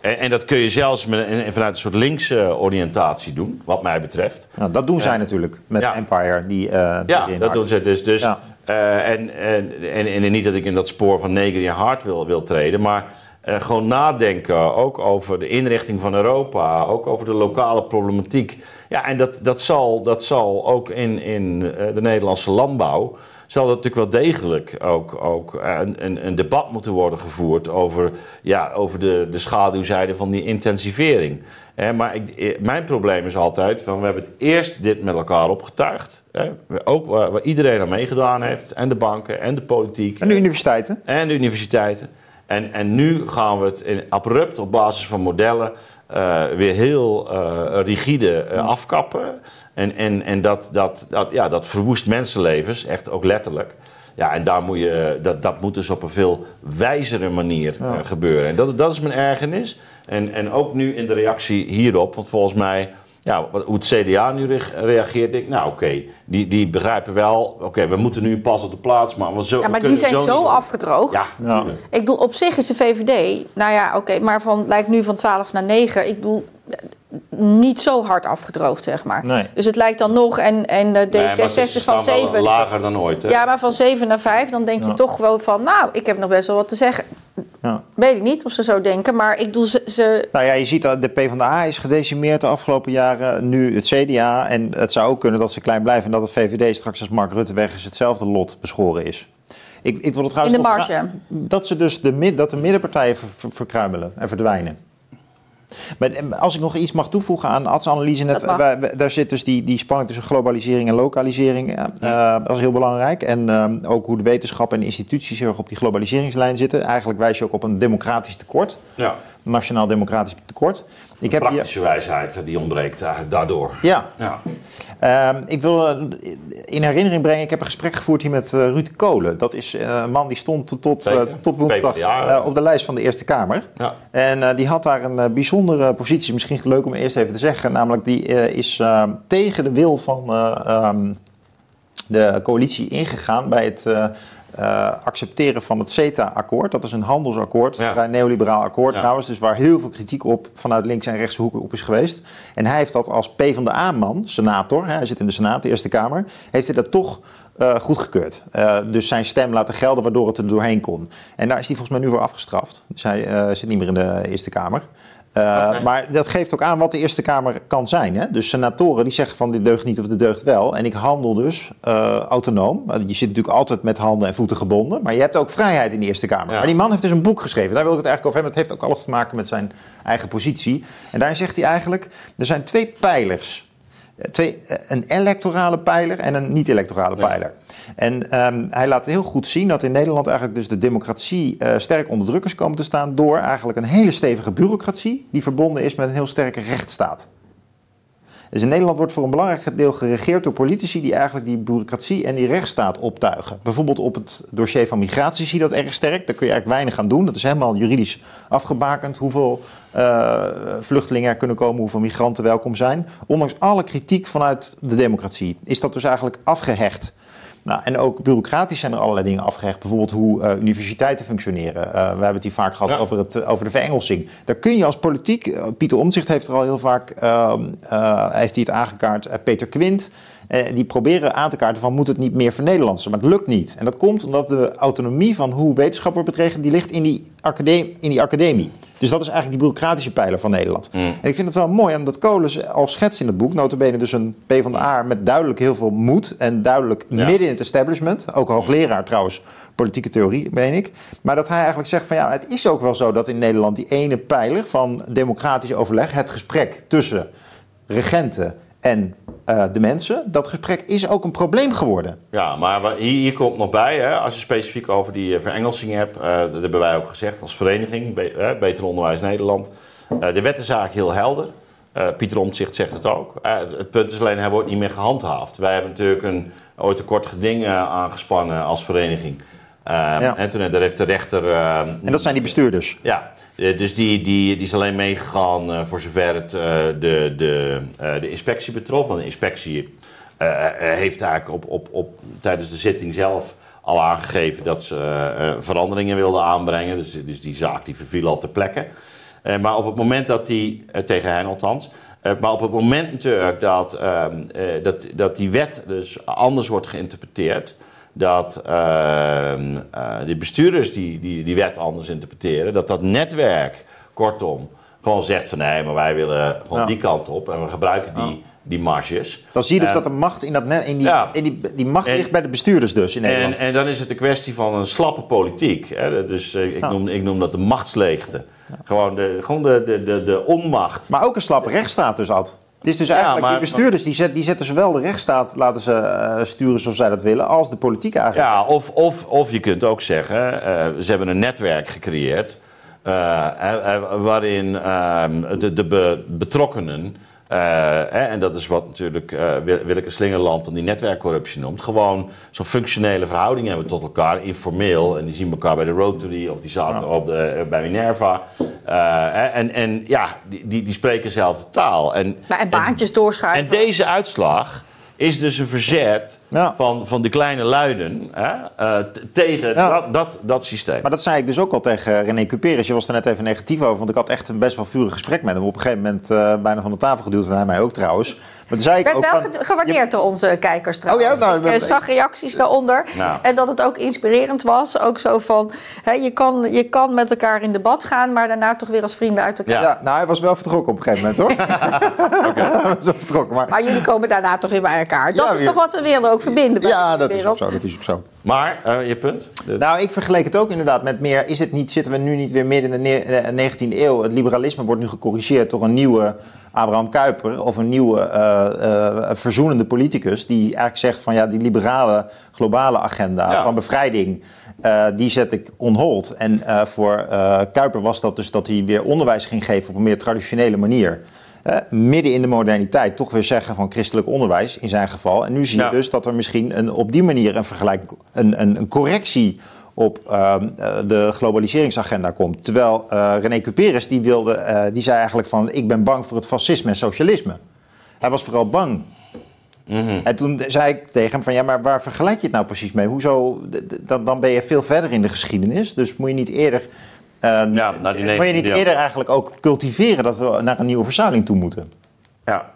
En, en, dat kun je zelfs met, vanuit een soort linkse oriëntatie doen, wat mij betreft. Nou, dat doen zij natuurlijk met Empire. Die, uh, ja, dat doen ze. Dus, dus, en, en, en, niet dat ik in dat spoor van Negri en Hart wil, wil treden, maar uh, gewoon nadenken ook over de inrichting van Europa, ook over de lokale problematiek. Ja, en dat, dat, zal, dat zal ook in, in de Nederlandse landbouw zal dat natuurlijk wel degelijk ook, ook een, een, een, debat moeten worden gevoerd over, ja, over de, de schaduwzijde van die intensivering. maar ik, eh, mijn probleem is altijd, van, we hebben het eerst dit met elkaar opgetuigd. ook waar, waar, iedereen aan meegedaan heeft. En de banken en de politiek. En de universiteiten. En de universiteiten. En, en nu gaan we het in, abrupt op basis van modellen uh, weer heel uh, rigide uh, afkappen. En, en, en dat, dat, dat, ja, dat verwoest mensenlevens, echt ook letterlijk. Ja, en daar moet je, dat, dat moet dus op een veel wijzere manier gebeuren. En dat, dat is mijn ergernis. En, en ook nu in de reactie hierop, want volgens mij ja, hoe het CDA nu reageert, denk ik, nou oké, die, die begrijpen wel, oké, we moeten nu pas op de plaats, maar we zo. Ja, maar die zijn zo, afgedroogd. Ja, ja. Ik bedoel, op zich is de VVD, nou ja, oké, maar van, lijkt nu van 12 naar 9. Ik bedoel, niet zo hard afgedroogd, zeg maar. Nee. Dus het lijkt dan nog, en, en de D66 van 7... lager dan ooit, hè? Ja, maar van 7 naar 5, dan denk je toch gewoon van... nou, ik heb nog best wel wat te zeggen. Ja. Weet ik niet of ze zo denken, maar ik doe ze, ze... Nou ja, je ziet dat de PvdA is gedecimeerd de afgelopen jaren. Nu het CDA. En het zou ook kunnen dat ze klein blijven... en dat het VVD straks als Mark Rutte weg is... hetzelfde lot beschoren is. Ik, ik wil trouwens In de marge. Dat, ze dus de, dat de middenpartijen verkruimelen en verdwijnen. Maar eh, als ik nog iets mag toevoegen aan Ad's analyse, net, daar zit dus die, die spanning tussen globalisering en lokalisering. Uh, dat is heel belangrijk. En uh, ook hoe de wetenschap en de instituties heel erg op die globaliseringslijn zitten. Eigenlijk wijs je ook op een democratisch tekort. Ja. Nationaal democratisch tekort. Ik heb praktische wijsheid die ontbreekt daardoor. Ja. ja. Ehm, ik wil uh, in herinnering brengen, ik heb een gesprek gevoerd hier met uh, Ruud Kolen. Dat is uh, een man die stond tot, tot woensdag op de lijst van de Eerste Kamer. Ja. En die had daar een bijzondere positie, misschien leuk om eerst even te zeggen. Namelijk, die is tegen de wil van um, de coalitie ingegaan bij het uh, accepteren van het CETA-akkoord. Dat is een handelsakkoord, een neoliberaal akkoord trouwens. Dus waar heel veel kritiek op vanuit links en rechtse hoeken op is geweest. En hij heeft dat als PvdA-man, senator, hij zit in de Senaat, de Eerste Kamer, heeft hij dat toch uh, goedgekeurd. Uh, dus zijn stem laten gelden waardoor het er doorheen kon. En daar is hij volgens mij nu voor afgestraft. Dus hij zit niet meer in de Eerste Kamer. Uh, Maar dat geeft ook aan wat de Eerste Kamer kan zijn. Hè? Dus senatoren die zeggen van dit deugt niet of dit deugt wel. En ik handel dus uh, autonoom. Je zit natuurlijk altijd met handen en voeten gebonden. Maar je hebt ook vrijheid in de Eerste Kamer. Maar die man heeft dus een boek geschreven. Daar wil ik het eigenlijk over hebben. Het heeft ook alles te maken met zijn eigen positie. En daar zegt hij eigenlijk, er zijn twee pijlers Twee, eh, een electorale pijler en een niet-electorale pijler. En um, hij laat heel goed zien dat in Nederland eigenlijk dus de democratie uh, sterk onder druk is komen te staan door eigenlijk een hele stevige bureaucratie die verbonden is met een heel sterke rechtsstaat. Dus in Nederland wordt voor een belangrijk deel geregeerd door politici die eigenlijk die bureaucratie en die rechtsstaat optuigen. Bijvoorbeeld op het dossier van migratie zie je dat erg sterk. Daar kun je eigenlijk weinig aan doen. Dat is helemaal juridisch afgebakend hoeveel uh, vluchtelingen er kunnen komen, hoeveel migranten welkom zijn. Ondanks alle kritiek vanuit de democratie is dat dus eigenlijk afgehecht. Nou, en ook bureaucratisch zijn er allerlei dingen afgehecht. Bijvoorbeeld hoe uh, universiteiten functioneren. Uh, we hebben het hier vaak gehad over, het, over de verengelsing. Daar kun je als politiek... Pieter Omtzigt heeft er al heel vaak... Ehm, heeft hij het aangekaart. Peter Quint... die proberen aan te kaarten van moet het niet meer vernederlandsen. Maar het lukt niet. En dat komt omdat de autonomie van hoe wetenschap wordt bedreven... die ligt in die, academie, in die academie. Dus dat is eigenlijk die bureaucratische pijler van Nederland. Mm. En ik vind het wel mooi, omdat Kolen al schetst in het boek... notabene dus een P van de A met duidelijk heel veel moed... en duidelijk Ja. midden in het establishment. Ook hoogleraar trouwens, politieke theorie, meen ik. Maar dat hij eigenlijk zegt van ja, het is ook wel zo... dat in Nederland die ene pijler van democratisch overleg... het gesprek tussen regenten en eh, de mensen... dat gesprek is ook een probleem geworden. Ja, maar hier, hier komt nog bij, hè, als je specifiek over die eh, verengelsing hebt, eh, dat hebben wij ook gezegd als vereniging, Be- Beter Onderwijs Nederland. De wet is eigenlijk heel helder. Pieter Omtzigt zegt het ook. Het punt is alleen, hij wordt niet meer gehandhaafd. Wij hebben natuurlijk een, ooit een kort geding aangespannen als vereniging. Ja. En toen eh, daar heeft de rechter... eh, En dat zijn die bestuurders. ja, eh, dus die, die, die is alleen meegegaan eh, voor zover het eh, de, de, de inspectie betrof. Want de inspectie heeft eigenlijk op, op, op, tijdens de zitting zelf al aangegeven dat ze veranderingen wilden aanbrengen. Dus, dus die zaak die verviel al ter plekke. Maar op het moment dat die, tegen hen althans, maar op het moment natuurlijk dat, ehm, eh, dat, dat die wet dus anders wordt geïnterpreteerd, dat ehm, eh, de bestuurders die, die die wet anders interpreteren, dat dat netwerk, kortom, gewoon zegt van nee, maar wij willen gewoon Ja. die kant op en we gebruiken die, die marges. Dan zie je dus Eh, dat de macht in, dat net, in, die, Ja. in die, die macht En- ligt bij de bestuurders dus in En, Nederland. en dan is het een kwestie van een slappe politiek. Hè? Dus eh, ik, Ja. noem, ik noem dat de machtsleegte. Gewoon, de, gewoon de, de, de, de onmacht. Maar ook een slappe rechtsstaat dus, Ad. Het is dus eigenlijk, maar- die bestuurders die, zet, die zetten zowel de rechtsstaat, laten ze eh, sturen zoals zij dat willen, als de politiek eigenlijk. Ja, of, of, of je kunt ook zeggen, eh, ze hebben een netwerk gecreëerd. eh, waarin ehm, de, de be- betrokkenen, eh, hè, en dat is wat natuurlijk eh, Wil- Willeke Slingerland dan die netwerkcorruptie noemt, gewoon zo'n functionele verhouding hebben tot elkaar, informeel. En die zien elkaar bij de Rotary of die zaten op de, eh, bij Minerva. Eh, en, en ja, die, die, die spreken dezelfde taal. En, Nou, en baantjes doorschuiven. en deze uitslag is dus een verzet Ja. van, van de kleine luiden hè, eh, tegen Ja. dat, dat, dat systeem. Maar dat zei ik dus ook al tegen René Cuperus. Je was er net even negatief over, want ik had echt een best wel vurig gesprek met hem. Op een gegeven moment eh, bijna van de tafel geduwd en hij mij ook trouwens. Toen zei ik werd ook wel van, gewaardeerd door onze kijkers trouwens. Oh ja? Nou, ik eh, zag reacties daaronder. Nou. En dat het ook inspirerend was. Ook zo van, hè, je, kan, je kan met elkaar in debat gaan... maar daarna toch weer als vrienden uit elkaar. Ja. Nou, hij was wel vertrokken op een gegeven moment, hoor. Wel vertrokken, maar... Maar jullie komen daarna toch weer bij elkaar. Dat Ja, is weer. toch wat we willen ook verbinden bij Ja, dat is wereld. ook zo, dat is ook zo. Maar, eh, je punt? De- Nou, ik vergeleek het ook inderdaad met meer. Is het niet, zitten we nu niet weer midden in de ne- eh, 19e eeuw? Het liberalisme wordt nu gecorrigeerd door een nieuwe Abraham Kuyper of een nieuwe eh, verzoenende politicus. Die eigenlijk zegt van ja, die liberale globale agenda Ja. van bevrijding. die zet ik on hold. En voor Kuyper was dat dus dat hij weer onderwijs ging geven op een meer traditionele manier. Eh, midden in de moderniteit toch weer zeggen van christelijk onderwijs in zijn geval. En nu zie je Ja. dus dat er misschien een, op die manier een, vergelijk, een, een, een correctie op ehm, eh, de globaliseringsagenda komt. Terwijl eh, René Cuperus die wilde, eh, die zei eigenlijk van ik ben bang voor het fascisme en socialisme. Hij was vooral bang. Mhm. En toen zei ik tegen hem van ja, maar waar vergelijk je het nou precies mee? Hoezo? Dan, dan ben je veel verder in de geschiedenis. Dus moet je niet eerder. Eh, Ja, die moet je niet 19e eeuw. eerder eigenlijk ook cultiveren dat we naar een nieuwe verzuiling toe moeten? ja.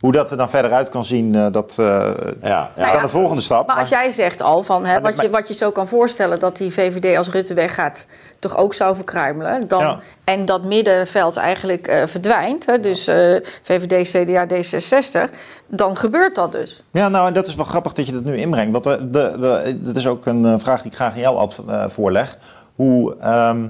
Hoe dat er dan verder uit kan zien, eh, dat eh, Ja, is ja. dan ja. de volgende stap. Maar als jij zegt al van hè, wat, je, wat je zo kan voorstellen dat die VVD als Rutte weggaat, toch ook zou verkruimelen. Dan, Ja. En dat middenveld eigenlijk eh, verdwijnt. Hè, dus eh, VVD, CDA, D66. Dan gebeurt dat dus. Ja, nou, en dat is wel grappig dat je dat nu inbrengt. Want de, de, de, dat is ook een vraag die ik graag aan jou voorleg. Hoe, ehm,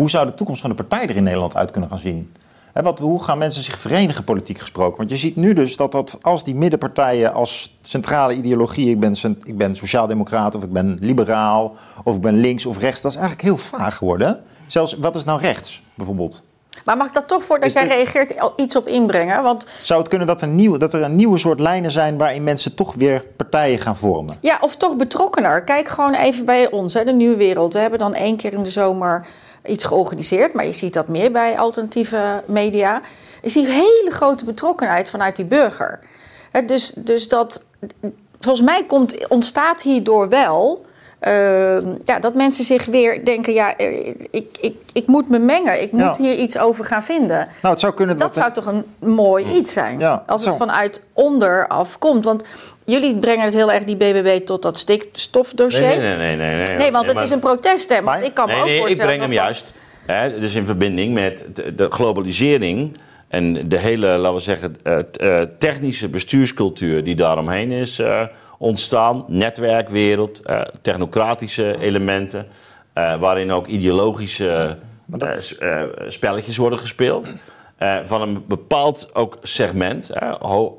hoe zou de toekomst van de partij er in Nederland uit kunnen gaan zien? Hè, wat, hoe gaan mensen zich verenigen, politiek gesproken? Want je ziet nu dus dat, dat als die middenpartijen als centrale ideologie... ik ben, ik ben sociaaldemocraat of ik ben liberaal of ik ben links of rechts... dat is eigenlijk heel vaag geworden. Zelfs, wat is nou rechts, bijvoorbeeld? Maar mag ik dat toch, voordat jij reageert, al iets op inbrengen? Want Zou het kunnen dat er, nieuw, dat er een nieuwe soort lijnen zijn... waarin mensen toch weer partijen gaan vormen? Ja, of toch betrokkener. Kijk gewoon even bij ons, hè, de Nieuwe Wereld. We hebben dan één keer in de zomer iets georganiseerd, maar je ziet dat meer bij alternatieve media. Je ziet hele grote betrokkenheid vanuit die burger. Dus, dus dat, volgens mij komt, ontstaat hierdoor wel. Eh, ja, dat mensen zich weer denken: ja, eh, ik, ik, ik moet me mengen, ik moet Ja. hier iets over gaan vinden. Nou, het zou kunnen Dat zou toch een mooi iets zijn. Ja, als het zo. vanuit onderaf komt. Want jullie brengen het heel erg, die BBB, tot dat stikstofdossier. Nee, nee, nee, nee, nee, nee. Nee, want het maar- is een proteststem. Maar- ik kan me ook nee, ik voorstellen breng hem van- juist. Hè, dus in verbinding met de, globalisering en de hele, laten we zeggen, eh, technische bestuurscultuur die daaromheen is eh, ontstaan. Netwerkwereld, eh, technocratische elementen, eh, waarin ook ideologische eh, eh, spelletjes worden gespeeld. Van een bepaald ook segment.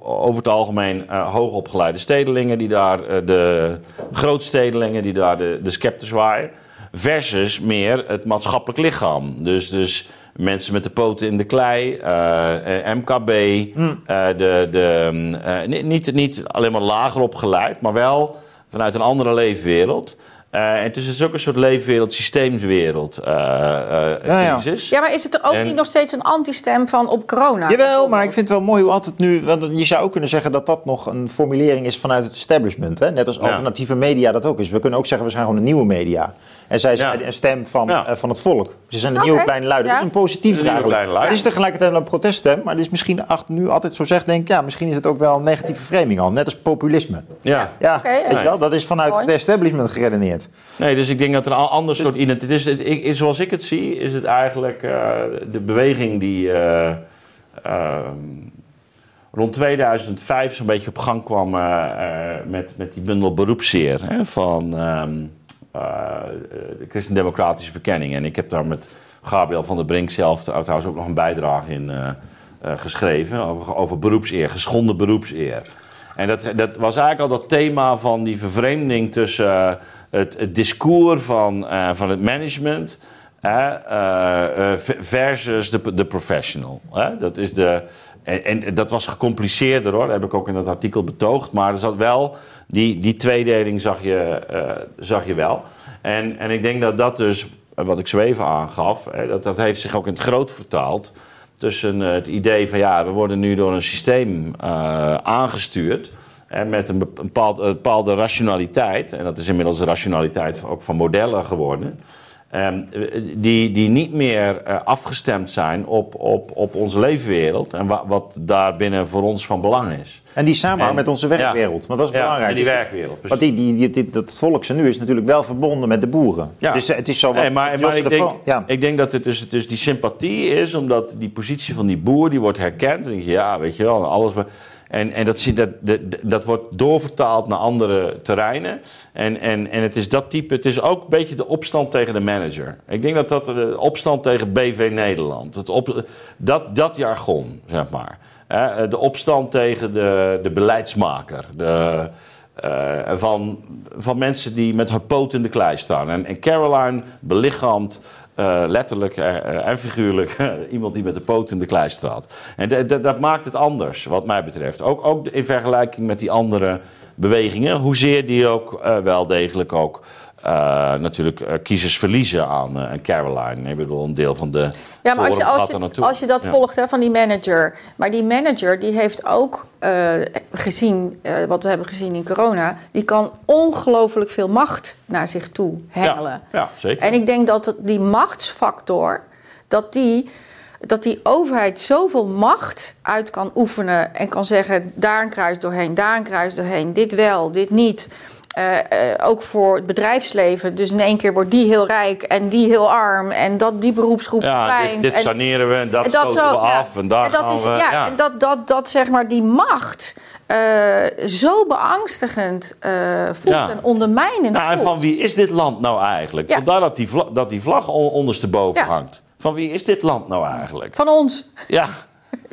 Over het algemeen hoogopgeleide stedelingen die daar, de grootstedelingen die daar de, de scepters waren. Versus meer het maatschappelijk lichaam. Dus, dus mensen met de poten in de klei, eh, eh, MKB, eh, de, de, mm, eh, ni- niet, niet alleen maar lager opgeleid, maar wel vanuit een andere leefwereld. Eh, en het is dus ook een soort leefwereld, systeemswereld eh, eh, Ja, ja. maar is het er ook En- niet nog steeds een antistem van op corona? Jawel, maar ik vind het wel mooi hoe altijd nu... Want je zou ook kunnen zeggen dat dat nog een formulering is vanuit het establishment. Hè? Net als Ja. alternatieve media dat ook is. We kunnen ook zeggen, we zijn gewoon een nieuwe media. En zij zijn Ja. een stem van, Ja. eh, van het volk. Ze zijn de Oké, nieuwe kleine luiden. ja. Dat is een kleine lui. Het is tegelijkertijd een proteststem. Maar het is misschien, ach, nu altijd zo zegt, denk ik... Ja, misschien is het ook wel een negatieve framing al. Net als populisme. Ja. Ja, weet je wel, dat is vanuit Mooi. het establishment geredeneerd. Nee, dus ik denk dat er een ander soort identiteit is. Het, ik, zoals ik het zie, is het eigenlijk eh, de beweging die eh, ehm, rond 2005 zo'n beetje op gang kwam met, met die bundel beroepszeer hè, van ehm, eh, de Christendemocratische Verkenning. En ik heb daar met Gabriel van der Brink zelf trouwens ook nog een bijdrage in eh, eh, geschreven over, beroepseer, geschonden beroepseer. En dat, dat was eigenlijk al dat thema van die vervreemding tussen eh, het, discours van, eh, van het management eh, eh, versus de, de professional. Dat is de, en, en dat was gecompliceerder hoor, dat heb ik ook in dat artikel betoogd. Maar er zat wel, die, die tweedeling zag je, eh, zag je wel. En, en ik denk dat dat dus, eh, wat ik zo even aangaf, dat, dat heeft zich ook in het groot vertaald tussen eh, het idee van ja, we worden nu door een systeem aangestuurd. En met een een bepaald- een bepaalde rationaliteit. En dat is inmiddels de rationaliteit ook van modellen geworden. Ehm, die, die niet meer eh, afgestemd zijn op, op, op onze leefwereld. En wa- wat daarbinnen voor ons van belang is. En die samenhang En- met onze werkwereld. Want dat is Ja, belangrijk. en die Dus- werkwereld. precies. Want die, die, die, die- dat volkse nu is natuurlijk wel verbonden met de boeren. Ja. Dus eh, het is zo wat Nee, maar, wat ik, de denk, ja. ik denk dat het dus, dus die sympathie is, omdat die positie van die boer die wordt herkend. En denk je, ja, weet je wel, alles. En, en dat, dat, dat, wordt doorvertaald naar andere terreinen. En, en, en het is dat type, het is ook een beetje de opstand tegen de manager. Ik denk dat dat de opstand tegen BV Nederland, het op, dat, dat jargon, zeg maar. Hè, De opstand tegen de, de beleidsmaker. De, eh, van, van mensen die met hun poot in de klei staan. En, en Caroline belichaamt eh, letterlijk eh, eh, en figuurlijk iemand die met de poot in de klei staat. En dat- maakt het anders, wat mij betreft. Ook, ook in vergelijking met die andere bewegingen. Hoezeer die ook wel degelijk ook eh, natuurlijk eh, kiezers verliezen aan eh, aan Caroline. Ik bedoel, een deel van de Ja, maar als je, als je, als je dat Ja. volgt hè, van die manager. Maar die manager die heeft ook eh, gezien, eh, wat we hebben gezien in corona... die kan ongelooflijk veel macht naar zich toe hengelen. Ja, ja, zeker. En ik denk dat die machtsfactor, dat die, dat die overheid zoveel macht uit kan oefenen en kan zeggen: daar een kruis doorheen, daar een kruis doorheen, dit wel, dit niet. Eh, eh, ook voor het bedrijfsleven. Dus in één keer wordt die heel rijk en die heel arm. En dat die beroepsgroep ja, verdwijnt. dit, dit En- saneren we en dat, en dat zo, we ja. af en daar En dat is, we... ja, En dat, dat, dat zeg maar die macht eh, zo beangstigend voelt Ja. en ondermijnend Nou, en van wie is dit land nou eigenlijk? Vandaar dat die vlag, dat die vlag on- ondersteboven hangt. Van wie is dit land nou eigenlijk? Van ons. Ja,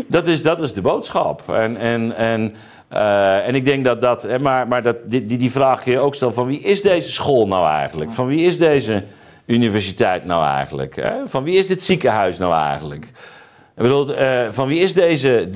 dat is, dat is de boodschap. En, en, en, eh, en ik denk dat dat... Maar, maar dat, die, die vraag kun je ook stellen. Van wie is deze school nou eigenlijk? Van wie is deze universiteit nou eigenlijk? Hè? Van wie is dit ziekenhuis nou eigenlijk? Ik bedoel, eh, van wie is deze,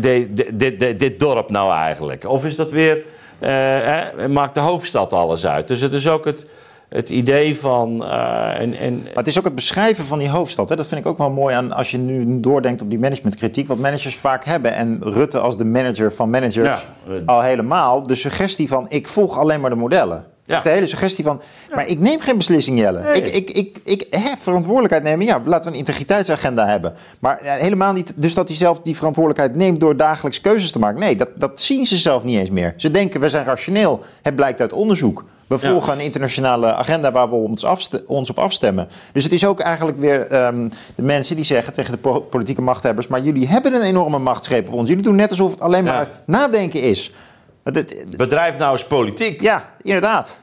de- de- de- de- dit dorp nou eigenlijk? Of is dat weer... eh, hè, maakt de hoofdstad alles uit? Dus het is ook het, het idee van... eh, en, en, Maar het is ook het beschrijven van die hoofdstad. Hè? Dat vind ik ook wel mooi aan als je nu doordenkt op die managementkritiek. Wat managers vaak hebben. En Rutte als de manager van managers Ja. al helemaal. De suggestie van ik volg alleen maar de modellen. Ja. De hele suggestie van, maar ik neem geen beslissing, Jelle. Nee. Ik, ik, ik, ik heb verantwoordelijkheid nemen. Ja, laten we een integriteitsagenda hebben. Maar ja, helemaal niet, dus dat hij zelf die verantwoordelijkheid neemt door dagelijks keuzes te maken. Nee, dat, dat zien ze zelf niet eens meer. Ze denken, we zijn rationeel. Het blijkt uit onderzoek. We volgen een internationale agenda waar we ons, ons, op afstemmen. Dus het is ook eigenlijk weer um, de mensen die zeggen tegen de politieke machthebbers... maar jullie hebben een enorme machtsgreep op ons. Jullie doen net alsof het alleen maar nadenken is. Bedrijf nou eens politiek. Ja, inderdaad.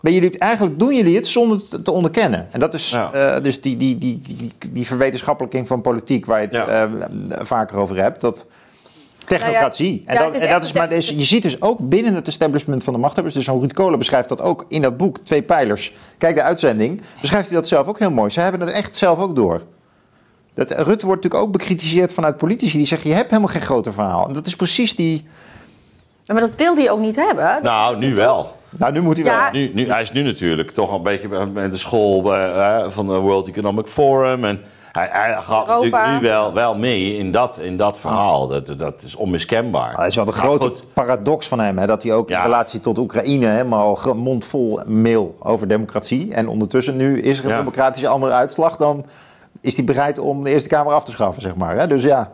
Maar jullie, eigenlijk doen jullie het zonder het te onderkennen. En dat is uh, dus die, die, die, die, die verwetenschappelijking van politiek... waar je het uh, vaker over hebt... Dat, Technocratie. Nou ja, en, dat, en dat is maar deze, je ziet dus ook binnen het establishment van de machthebbers. Dus Ruud Kolen beschrijft dat ook in dat boek, Twee Pijlers. Kijk de uitzending. Beschrijft hij dat zelf ook heel mooi. Ze hebben het echt zelf ook door. Dat, Rutte wordt natuurlijk ook bekritiseerd vanuit politici die zeggen: je hebt helemaal geen groter verhaal. En dat is precies die. Maar dat wil hij ook niet hebben. Nou, nu wel. Nou, nu moet hij wel. Nu, nu, hij is nu natuurlijk toch een beetje met de school uh, van de World Economic Forum. En hij, hij gaat natuurlijk nu wel, wel mee in dat, in dat verhaal. Dat, dat is onmiskenbaar. Dat is wel de grote paradox van hem. Hè, dat hij ook in relatie tot Oekraïne helemaal mondvol mail over democratie. En ondertussen nu is er een democratische andere uitslag. Dan is hij bereid om de Eerste Kamer af te schaffen, zeg maar. Hè? Dus ja...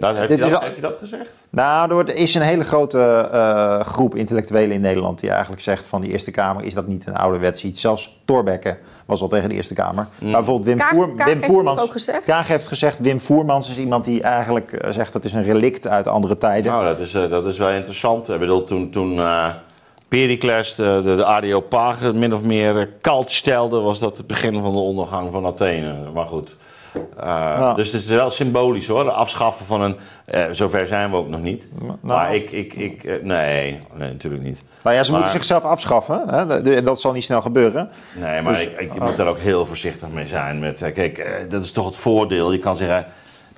Nou, heeft, hij dat, heeft, dat, gezegd? Nou, er is een hele grote uh, groep intellectuelen in Nederland die eigenlijk zegt van die Eerste Kamer is dat niet een ouderwets iets. Zelfs Thorbecke was al tegen de Eerste Kamer. Mm. Maar bijvoorbeeld Wim, Kaag, Voer, Kaag Wim Voermans. Ook gezegd? Kaag heeft gezegd, Wim Voermans is iemand die eigenlijk uh, zegt dat is een relict uit andere tijden. Nou, dat is, uh, dat is wel interessant. Ik bedoel, toen, toen Pericles de, de, de Areopagen min of meer kalt stelde, was dat het begin van de ondergang van Athene. Maar goed. Uh, Dus het is wel symbolisch hoor, de afschaffen van een. Uh, zover zijn we ook nog niet. Nou, maar ik, ik, ik uh, nee, nee, natuurlijk niet. Nou ja, ze maar, moeten zichzelf afschaffen hè? dat zal niet snel gebeuren. Nee, maar dus, ik, ik, je moet daar ook heel voorzichtig mee zijn. Met, kijk, dat is toch het voordeel. Je kan zeggen,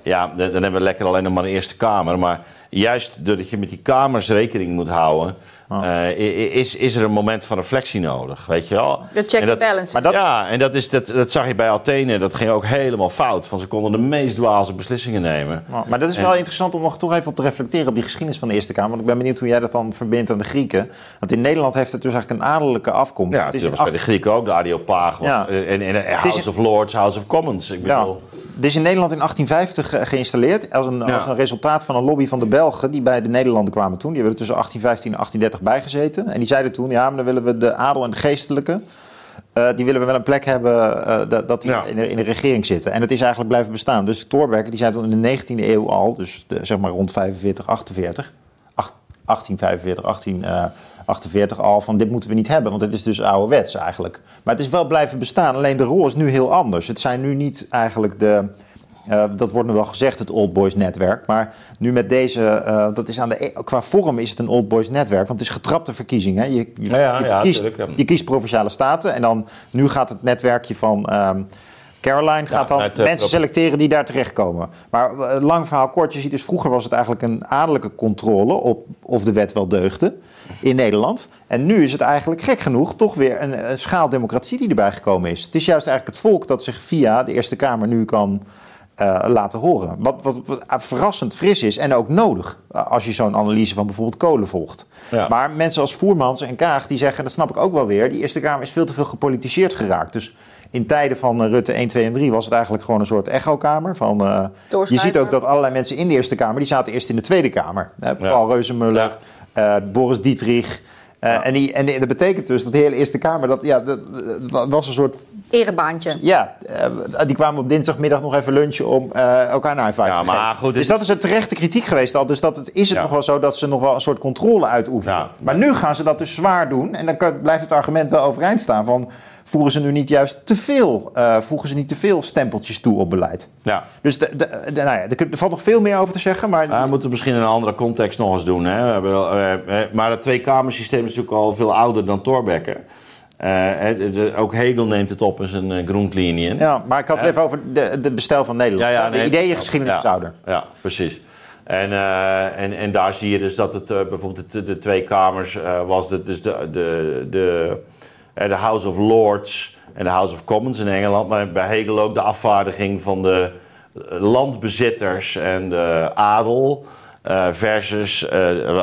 ja, dan hebben we lekker alleen nog maar een Eerste Kamer. Maar juist doordat je met die kamers rekening moet houden, uh, is, is er een moment van reflectie nodig, weet je wel? De check and balance. Maar dat, ja, en dat, is, dat, dat zag je bij Athene, dat ging ook helemaal fout. Van ze konden de meest dwaze beslissingen nemen. Maar, maar dat is wel interessant om nog toch even op te reflecteren op die geschiedenis van de Eerste Kamer. Want ik ben benieuwd hoe jij dat dan verbindt aan de Grieken. Want in Nederland heeft het dus eigenlijk een adellijke afkomst. Ja, het is dat was bij de Grieken ook, de Areopag. Ja. En, en, House of Lords, House of Commons. Ik bedoel... Ja. Dit is in Nederland in 1850 geïnstalleerd als een, als een resultaat van een lobby van de Belgen die bij de Nederlanden kwamen toen. Die hebben er tussen 1815 en 1830 bijgezeten. En die zeiden toen, ja, maar dan willen we de adel en de geestelijke... Uh, die willen we wel een plek hebben uh, dat, dat die ja. in, de, in, de, regering zitten. En het is eigenlijk blijven bestaan. Dus Thorbecke, die zei toen in de 19e eeuw al, dus de, zeg maar rond 45, 48, 1845, 18, uh, 48 al van dit moeten we niet hebben, want het is dus ouderwets eigenlijk. Maar het is wel blijven bestaan, alleen de rol is nu heel anders. Het zijn nu niet eigenlijk de, uh, dat wordt nu wel gezegd, het Old Boys netwerk. Maar nu met deze, uh, dat is aan de, e- qua vorm is het een Old Boys netwerk. Want het is getrapte verkiezingen. Je, je, ja, ja, je, kiest provinciale staten. En dan nu gaat het netwerkje van um, Caroline gaat dan mensen selecteren die daar terechtkomen. Maar uh, lang verhaal kort, je ziet dus vroeger was het eigenlijk een adellijke controle op of de wet wel deugde in Nederland. En nu is het eigenlijk gek genoeg toch weer een, een schaal democratie die erbij gekomen is. Het is juist eigenlijk het volk dat zich via de Eerste Kamer nu kan uh, laten horen. Wat, wat, wat, verrassend fris is en ook nodig als je zo'n analyse van bijvoorbeeld kolen volgt. Ja. Maar mensen als Voermans en Kaag die zeggen, dat snap ik ook wel weer, die Eerste Kamer is veel te veel gepolitiseerd geraakt. Dus in tijden van Rutte 1, 2 en 3 was het eigenlijk gewoon een soort echokamer. Van, uh, je ziet ook dat allerlei mensen in de Eerste Kamer, die zaten eerst in de Tweede Kamer. Hè, Paul ja. Reuzenmuller, ja. uh, Boris Dietrich. Uh, en, die, en, dat betekent dus dat de hele Eerste Kamer, dat, ja, dat, dat was een soort erebaantje. Ja, uh, die kwamen op dinsdagmiddag nog even lunchen om uh, elkaar naar een ja, maar goed, Dus dat is een terechte kritiek geweest al. Dus dat het, is het ja. nog wel zo dat ze nog wel een soort controle uitoefenen. Ja. Maar nu gaan ze dat dus zwaar doen. En dan kan, blijft het argument wel overeind staan van... voegen ze nu niet juist te veel, uh, voegen ze niet te veel stempeltjes toe op beleid. Ja. Dus de, de, de, nou ja, er, valt nog veel meer over te zeggen. Maar... Ja, we moeten misschien in een andere context nog eens doen. Hè. We hebben, maar het twee-kamersysteem is natuurlijk al veel ouder dan Thorbecke. Uh, ook Hegel neemt het op in zijn uh, Grundlinien. Ja, maar ik had het even over de, de bestel van Nederland. Ja, ja, de nee, ideeëngeschiedenis ja, ouder. Ja, precies. En, uh, en, en daar zie je dus dat het bijvoorbeeld de, de, twee kamers was. De, dus de, de, de, de House of Lords en de House of Commons in Engeland. Maar bij Hegel ook de afvaardiging van de landbezitters en de adel. Uh, versus uh,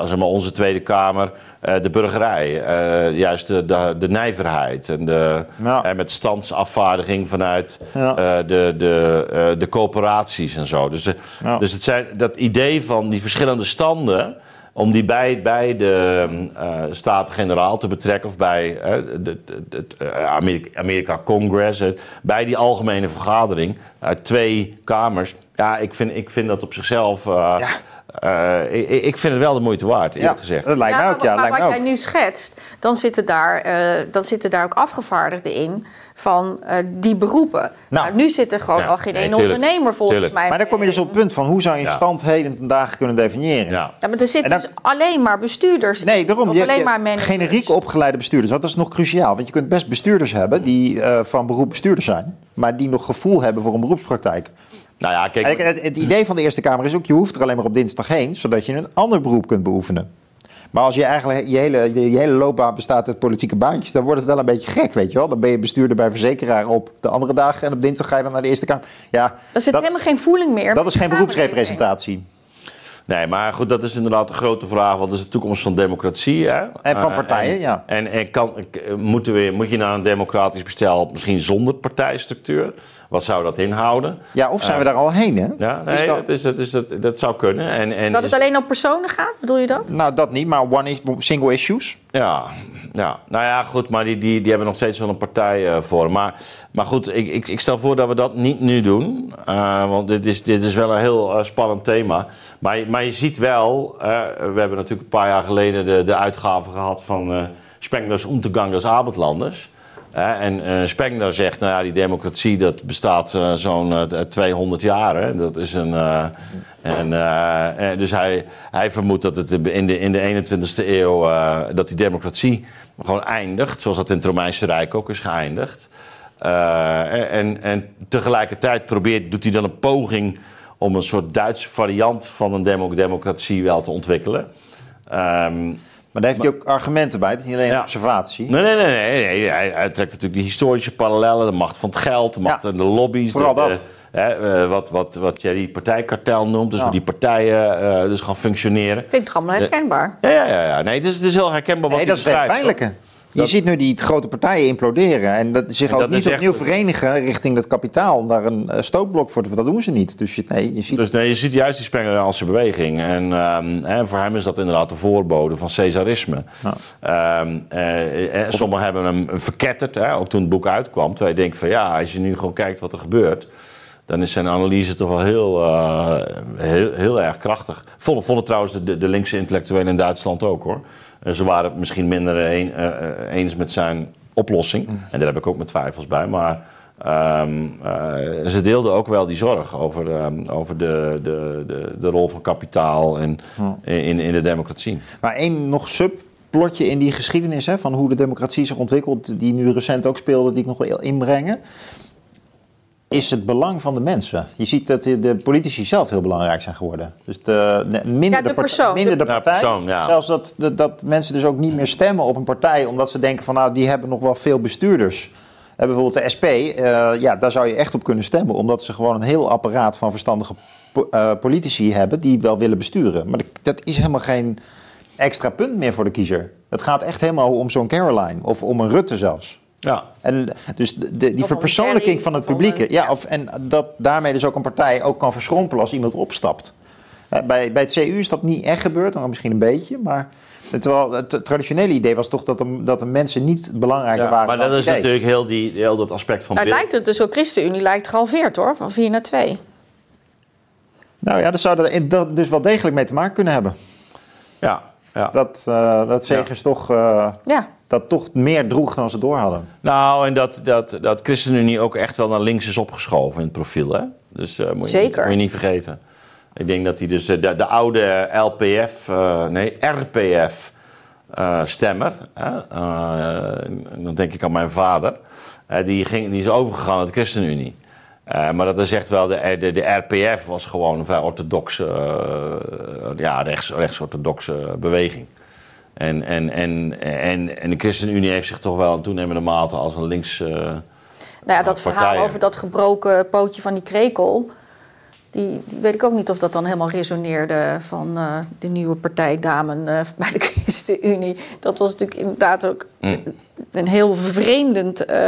zeg maar onze Tweede Kamer, uh, de burgerij. juist de, de, de, nijverheid en de, ja. met standsafvaardiging vanuit ja. de, de, de coöperaties en zo. Dus, ja. dus het zijn, dat idee van die verschillende standen om die bij, bij de uh, Staten-Generaal te betrekken of bij het Amerika, Amerika Congress, bij die algemene vergadering uit twee kamers. Ja, ik vind, ik vind dat op zichzelf. Ja. Uh, ik, ik, vind het wel de moeite waard, eerlijk ja, gezegd. Dat lijkt ja, mij ook, ja. Maar, maar wat jij nu schetst, dan zitten, daar, uh, dan zitten daar ook afgevaardigden in van uh, die beroepen. Nou, maar nu zit er gewoon ja, al geen nee, tuurlijk, ondernemer volgens tuurlijk. mij. Maar dan kom je dus op het punt van hoe zou je stand heden ten dagen kunnen definiëren? Ja. Ja, maar er zitten dan- dus alleen maar bestuurders Nee, daarom. Of Je, alleen je- maar managers. generiek opgeleide bestuurders. Dat is nog cruciaal. Want je kunt best bestuurders hebben die eh, van beroep bestuurder zijn. Maar die nog gevoel hebben voor een beroepspraktijk. Nou ja, kijk. Het, het idee van de Eerste Kamer is ook, je hoeft er alleen maar op dinsdag heen, zodat je een ander beroep kunt beoefenen. Maar als je eigenlijk je hele, je hele loopbaan bestaat uit politieke baantjes, dan wordt het wel een beetje gek, weet je wel. Dan ben je bestuurder bij verzekeraar op de andere dagen en op dinsdag ga je dan naar de Eerste Kamer. Ja, Er zit dat, helemaal geen voeling meer. dat is geen beroepsrepresentatie. Nee, maar goed, dat is inderdaad de grote vraag. Wat is de toekomst van democratie? Hè? En van Eh, partijen, en- ja. En, en kan, eh, moeten we, moet je naar een democratisch bestel misschien zonder partijstructuur? Wat zou dat inhouden? Ja, of zijn we daar al heen, hè? Ja, Is nee, dat- dat, is, dat, is, dat, dat zou kunnen. En, en Dat is- het alleen om personen gaat, bedoel je dat? Nou, dat niet, maar one is, single issues. Ja, ja, nou ja, goed, maar die, die, die hebben nog steeds wel een partij eh, voor. Maar, maar goed, ik, ik, ik stel voor dat we dat niet nu doen. Eh, want dit is, dit is wel een heel eh, spannend thema. Maar, je- maar je ziet wel, eh, we hebben natuurlijk een paar jaar geleden de, de uitgave gehad van eh Spenglers Untergang des Abendlanders. En eh Spengler zegt, nou ja, die democratie dat bestaat eh, zo'n eh, 200 jaar. Hè. Dat is een... eh, en, eh, eh, dus hij, hij vermoedt dat het in de, in de 21ste eeuw... eh, dat die democratie gewoon eindigt. Zoals dat in het Romeinse Rijk ook is geëindigd. Eh, en, en tegelijkertijd probeert, doet hij dan een poging... om een soort Duitse variant van een demo- democratie wel te ontwikkelen. Ehm, Maar daar heeft hij ook argumenten bij. Het is niet alleen Ja. een observatie. Nee, nee, nee. nee, nee. Hij, trekt natuurlijk die historische parallellen. De macht van het geld, de macht Ja, en de lobby's. vooral de- dat. hè, eh, wat, wat, wat jij die partijkartel noemt. Dus Ja. hoe die partijen eh, dus gaan functioneren. Ik vind het allemaal herkenbaar. Ja, ja, ja. ja. Nee, het is, het is heel herkenbaar wat Nee, hij dat is het beschrijft, Je Dat- ziet nu die grote partijen imploderen. En dat zich En ook dat niet echt- opnieuw verenigen richting het kapitaal. Om daar een eh, stootblok voor te... Dat doen ze niet. Dus je, nee, je ziet... Dus nee, je ziet juist die Spenglerse beweging. En ehm, voor hem is dat inderdaad de voorbode van Caesarisme. Ja. Ehm, eh, eh, sommigen hebben hem verketterd, hè, ook toen het boek uitkwam. Terwijl je denkt van ja, als je nu gewoon kijkt wat er gebeurt... dan is zijn analyse toch wel heel, eh, heel, heel erg krachtig. Vonden, vonden trouwens de, de linkse intellectuelen in Duitsland ook hoor. Ze waren het misschien minder een- eh, eh, eens met zijn oplossing. En daar heb ik ook mijn twijfels bij. Maar ehm, eh, ze deelden ook wel die zorg over, ehm, over de, de, de, de rol van kapitaal en, in, in de democratie. Maar één nog subplotje in die geschiedenis hè, van hoe de democratie zich ontwikkelt, die nu recent ook speelde, die ik nog wil inbrengen, is het belang van de mensen. Je ziet dat de, politici zelf heel belangrijk zijn geworden. Dus de, minder, Ja, de de, part- persoon. minder de Ja, partij. persoon, ja. Zelfs dat, dat, dat mensen dus ook niet meer stemmen op een partij, omdat ze denken van nou, die hebben nog wel veel bestuurders. Eh, bijvoorbeeld de SP, eh, ja, daar zou je echt op kunnen stemmen, omdat ze gewoon een heel apparaat van verstandige po- eh, politici hebben die wel willen besturen. Maar dat- dat is helemaal geen extra punt meer voor de kiezer. Het gaat echt helemaal om zo'n Caroline of om een Rutte zelfs. Ja, En dus de, de- die verpersoonlijking van het publieke. Ja, of, en dat daarmee dus ook een partij ook kan verschrompelen als iemand opstapt. Bij, bij het CU is dat niet echt gebeurd, dan misschien een beetje. Maar terwijl het traditionele idee was toch dat de, dat de mensen niet belangrijker ja waren maar dan dat is idee. natuurlijk heel, die, heel dat aspect van Nou, het beeld. lijkt het dus ook ChristenUnie lijkt gehalveerd hoor, van 4 naar 2. Nou ja, dat zou er dat dus wel degelijk mee te maken kunnen hebben. Ja, ja. Dat, eh dat Zegers toch, eh, Ja, dat toch meer droeg dan ze door hadden. Nou, en dat, dat, dat ChristenUnie ook echt wel naar links is opgeschoven in het profiel. Hè? Dus eh, moet, je, Zeker. niet- moet je niet vergeten. Ik denk dat hij dus eh, de, de oude LPF, eh, nee, RPF eh, stemmer, eh, dan denk ik aan mijn vader, die, ging, die is overgegaan naar de ChristenUnie. Eh, maar dat is echt wel, de, de, de RPF was gewoon een vrij orthodoxe, ja, rechts, rechts-orthodoxe beweging. En, en, en, en, en de ChristenUnie heeft zich toch wel in toenemende mate als een links. eh, nou ja, dat partijen. verhaal over dat gebroken pootje van die krekel... Die, die weet ik ook niet of dat dan helemaal resoneerde van eh, de nieuwe partijdamen eh, bij de ChristenUnie. Dat was natuurlijk inderdaad ook Mm. een heel vervreemdend eh,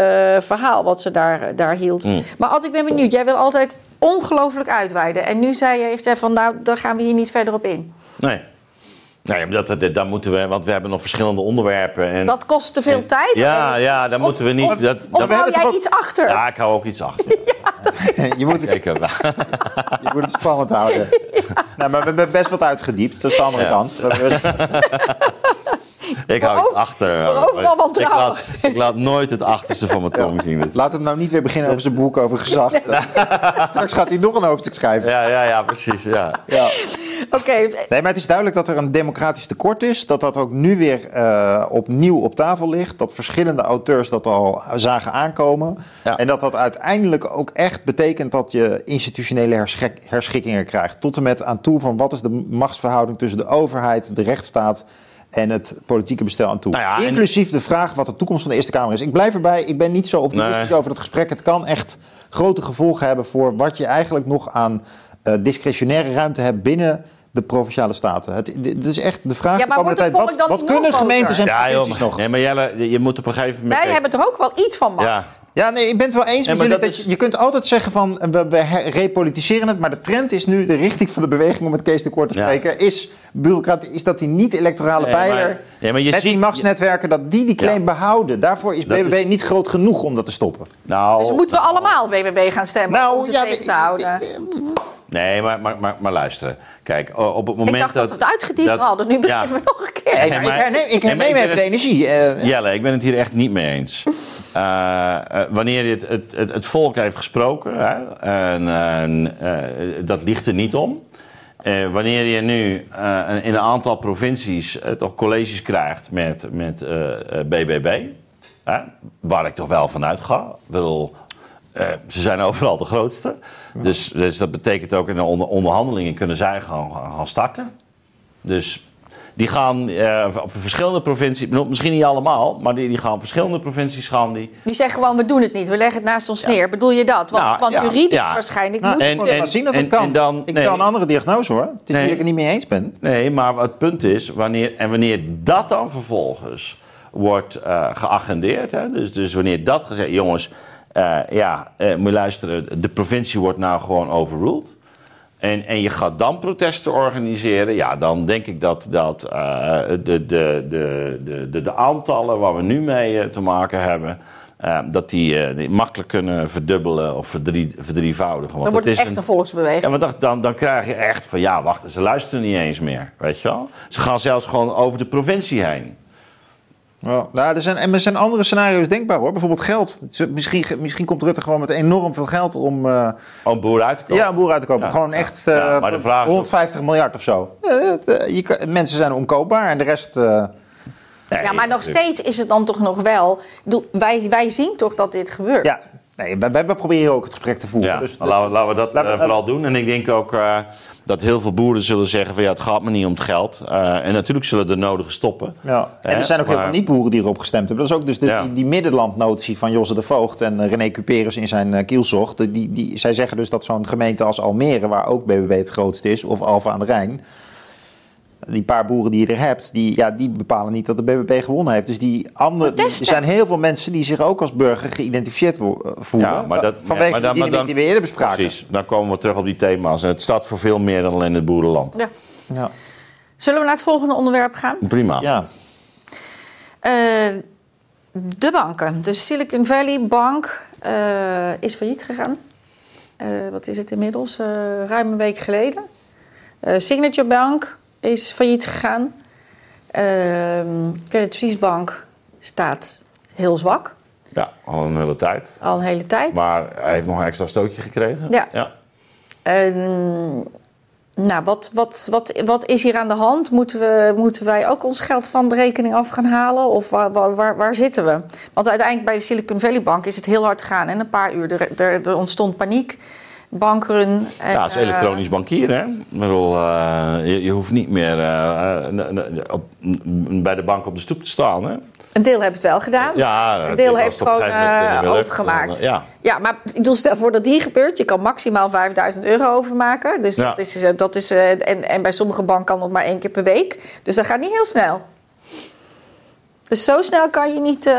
verhaal wat ze daar, daar hield. Mm. Maar Ad, ik ben benieuwd. Jij wil altijd ongelooflijk uitweiden. En nu zei je echt van, nou, daar gaan we hier niet verder op in. nee. Nee, maar dat, dat, daar moeten we, want we hebben nog verschillende onderwerpen. En, Dat kost te veel tijd? Ja, ja, daar Of- moeten we niet. Of, dat, of dat- hou hebben jij ook- iets achter? ja, ik hou ook iets achter. je, moet, eh, je moet het spannend houden. Nou, maar we hebben best wat uitgediept. Dat is de andere Ja. kant. Ik hou over- achter. maar overal ik, laat, ik laat nooit het achterste van mijn tong zien. Laat hem nou niet weer beginnen over zijn boek over gezag. Straks gaat hij nog een hoofdstuk schrijven. Ja, ja, ja, precies. Ja. Ja. Oké, Nee, maar het is duidelijk dat er een democratisch tekort is. Dat dat ook nu weer eh, opnieuw op tafel ligt. Dat verschillende auteurs dat al zagen aankomen. Ja. En dat dat uiteindelijk ook echt betekent dat je institutionele herschik- herschikkingen krijgt. Tot en met aan toe van wat is de machtsverhouding tussen de overheid, de rechtsstaat en het politieke bestel aan toe. Nou ja, en- Inclusief de vraag wat de toekomst van de Eerste Kamer is. Ik blijf erbij, ik ben niet zo optimistisch Nee. over dat gesprek. Het kan echt grote gevolgen hebben voor wat je eigenlijk nog aan eh, discretionaire ruimte hebt binnen de provinciale staten. Het, dit is echt de vraag Ja, de maar komende tijd. Wat, kunnen nog gemeentes en? Ja, joh, nog? nee, maar Jelle, je moet op een gegeven moment... wij hebben er ook wel iets van macht. Ja, Ja, nee, ik ben het wel eens met jullie. dat Dat is- je, kunt altijd zeggen van eh, we, we repolitiseren het, maar de trend is nu, de richting van de beweging, om het Kees de Kort te Ja. spreken, is bureaucratie, is dat die niet-electorale Nee, maar- pijler ja, maar je met die ziet- machtsnetwerken, dat die die claim Ja. behouden. Daarvoor is Dat BBB is- niet groot genoeg om dat te stoppen. nou... Dus moeten we allemaal BBB gaan stemmen Nou, om ze ja, tegen te ik- houden? Nee, maar, maar, maar, maar luister. Kijk, op het moment Ik dacht dat we het uitgediept dat- hadden. Nu beginnen Ja. we nog een keer. Hey, Nee, maar maar- ik herneem, ik nee, maar herneem ik ben even de energie. eh, Jelle, ik ben het hier echt niet mee eens. Eh, eh, wanneer het, het, het, het volk heeft gesproken, hè, en, eh, dat ligt er niet om. Eh, wanneer je nu eh, in een aantal provincies toch colleges krijgt met, met BBB, waar ik toch wel van uitga. Ik bedoel, eh, ze zijn overal de grootste. Dus, dus dat betekent ook in de onder- onderhandelingen kunnen zij gaan, gaan starten. Dus die gaan eh, op verschillende provincies, misschien niet allemaal, maar die, die gaan verschillende provincies gaan die. Die zeggen gewoon, we doen het niet. We leggen het naast ons neer. Bedoel je dat? Want, Nou, want ja, juridisch ja. waarschijnlijk Nou, moet en- het. zien dat en- het kan. en dan- ik nee. stel een andere diagnose hoor. Het is Nee. niet dat ik het niet mee eens ben. Nee, maar het punt is, wanneer, en wanneer dat dan vervolgens wordt eh, geagendeerd, hè, dus, dus wanneer dat gezegd, jongens, eh, ja, eh, moet je luisteren, de provincie wordt nou gewoon overruled. En, en je gaat dan protesten organiseren, ja, dan denk ik dat, dat eh, de, de, de, de, de, de aantallen waar we nu mee te maken hebben, dat die, die makkelijk kunnen verdubbelen of verdrie, verdrievoudigen. Want Dan wordt het echt een- een volksbeweging. ja, maar dan, dan, dan krijg je echt van ja, wacht, ze luisteren niet eens meer. Weet je wel? Ze gaan zelfs gewoon over de provincie heen. Ja, nou, er zijn, en er zijn andere scenario's denkbaar hoor. Bijvoorbeeld geld. Misschien, misschien komt Rutte gewoon met enorm veel geld om eh, Om boeren uit te komen. ja, een boer uit te kopen. Ja, gewoon ja. echt Ja, eh, maar de vraag is 150 miljard of zo. Eh, je kan- mensen zijn onkoopbaar en de rest... eh, Nee, ja, maar nog steeds is het dan toch nog wel... Wij, wij zien toch dat dit gebeurt? ja, nee, wij, wij proberen ook het gesprek te voeren. Ja, Dus laten, we, laten we dat laten we- vooral doen. En ik denk ook eh, dat heel veel boeren zullen zeggen van ja, het gaat me niet om het geld. Eh, en natuurlijk zullen de nodige stoppen. Ja. En er zijn ook heel veel niet-boeren die erop gestemd hebben. Dat is ook dus de, Ja. die, die middenlandnotie van Josse de Voogd en eh, René Cuperus in zijn uh, kielzocht. Die, die, zij zeggen dus dat zo'n gemeente als Almere, waar ook BBB het grootste is, of Alphen aan de Rijn... Die paar boeren die je er hebt, die, ja, die bepalen niet dat de BBB gewonnen heeft. Dus die andere, er zijn heel veel mensen die zich ook als burger geïdentificeerd eh, voelen. Ja, maar dat- vanwege maar dan- die maar dingen dan- die we eerder bespraken. Precies, dan komen we terug op die thema's. En het staat voor veel meer dan alleen het boerenland. Ja. Ja. Zullen we naar het volgende onderwerp gaan? Prima. ja. Eh, de banken. De Silicon Valley Bank eh, is failliet gegaan. Eh, wat is het inmiddels? Eh, ruim een week geleden. Eh, Signature Bank is failliet gegaan. Ehm Credit Suisse Bank staat heel zwak. Ja, al een hele tijd. Al een hele tijd. Maar hij heeft nog een extra stootje gekregen. Ja. ja. En, nou, wat, wat, wat, wat is hier aan de hand? Moeten, we, moeten wij ook ons geld van de rekening af gaan halen? Of waar, waar, waar, waar zitten we? Want uiteindelijk bij de Silicon Valley Bank is het heel hard gegaan. En een paar uur, er, er, er ontstond paniek. Bankrun. En, Ja, het is eh, elektronisch bankier, hè? Ik bedoel, eh, je, je hoeft niet meer eh, op, bij de bank op de stoep te staan, hè? een deel heeft het wel gedaan. Ja, een het deel heeft een gewoon overgemaakt. Ja. Ja, maar ik bedoel, stel voor dat die gebeurt. Je kan maximaal 5000 euro overmaken. Dus Ja. dat is, dat is, en, en bij sommige banken kan dat maar één keer per week. Dus dat gaat niet heel snel. Dus zo snel kan je niet eh,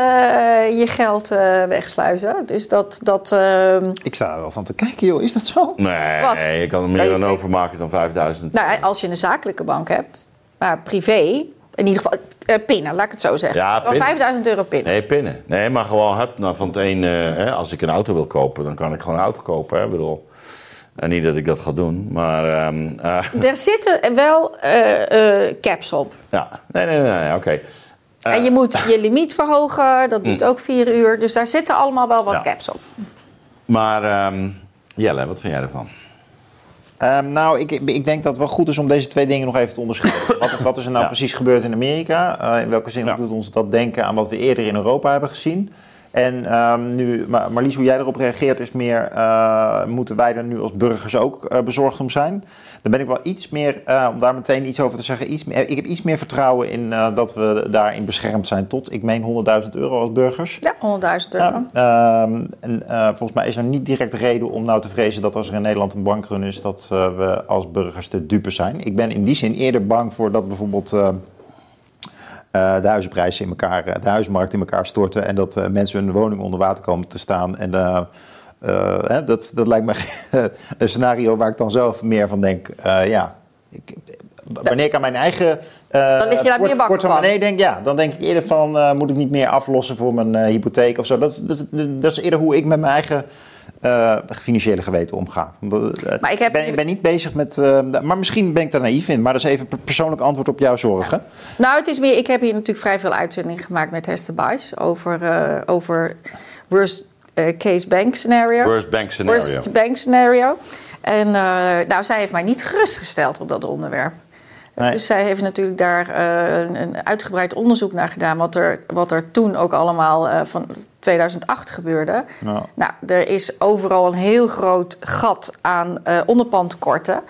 je geld eh, wegsluizen. Dus dat... dat ehm, Ik sta er wel van te kijken, joh. Is dat zo? Nee, Wat? je kan er meer aan overmaken dan 5000. nou, als je een zakelijke bank hebt. Maar privé, in ieder geval eh, pinnen, laat ik het zo zeggen. Ja, pinnen. 5000 euro pinnen. Nee, pinnen. Nee, maar gewoon hup, nou, van het een, eh, hè, als ik een auto wil kopen, dan kan ik gewoon een auto kopen. Hè, Ik bedoel, en niet dat ik dat ga doen, maar ehm, eh, Er zitten wel eh, eh, caps op. ja. Nee, nee, nee, nee, oké. En je moet je limiet verhogen, dat duurt ook vier uur. Dus daar zitten allemaal wel wat Ja. caps op. Maar ehm, Jelle, wat vind jij ervan? Ehm, nou, ik, ik denk dat het wel goed is om deze twee dingen nog even te onderscheiden. Wat, wat is er nou Ja. precies gebeurd in Amerika? Eh, in welke zin Ja. doet ons dat denken aan wat we eerder in Europa hebben gezien? En ehm, nu, Marlies, hoe jij erop reageert is meer... eh, moeten wij er nu als burgers ook eh, bezorgd om zijn? Dan ben ik wel iets meer, eh, om daar meteen iets over te zeggen... Iets meer, ik heb iets meer vertrouwen in dat we daarin beschermd zijn tot, ik meen, 100.000 euro als burgers. Ja, 100.000 euro. Ehm, en, volgens mij is er niet direct reden om nou te vrezen dat als er in Nederland een bankrun is, dat we als burgers de dupe zijn. Ik ben in die zin eerder bang voor dat bijvoorbeeld eh, de huizenprijzen in elkaar, eh, de huizenmarkt in elkaar storten en dat eh, mensen hun woning onder water komen te staan. En hè, dat, dat lijkt me een scenario waar ik dan zelf meer van denk. ja, ik, wanneer ik aan mijn eigen eh, Dan lig je daar meer wakker portemonnee denk, ja, dan denk ik eerder van moet ik niet meer aflossen voor mijn hypotheek of zo. Dat, dat is eerder hoe ik met mijn eigen eh, financiële geweten omga. Omdat, eh, Maar ik heb- ben, ik ben niet bezig met, eh, maar misschien ben ik daar naïef in. Maar dat is even een persoonlijk antwoord op jouw zorgen. Nou, het is meer. Ik heb hier natuurlijk vrij veel uitzendingen gemaakt met Hester Buys over, eh, over worst eh, case bank scenario. Worst bank scenario. Worst bank scenario. En eh, nou, zij heeft mij niet gerustgesteld op dat onderwerp. Nee. Dus zij heeft natuurlijk daar eh, een, uitgebreid onderzoek naar gedaan, wat er, wat er toen ook allemaal eh, van 2008 gebeurde. Nou. Nou, er is overal een heel groot gat aan eh onderpandtekorten,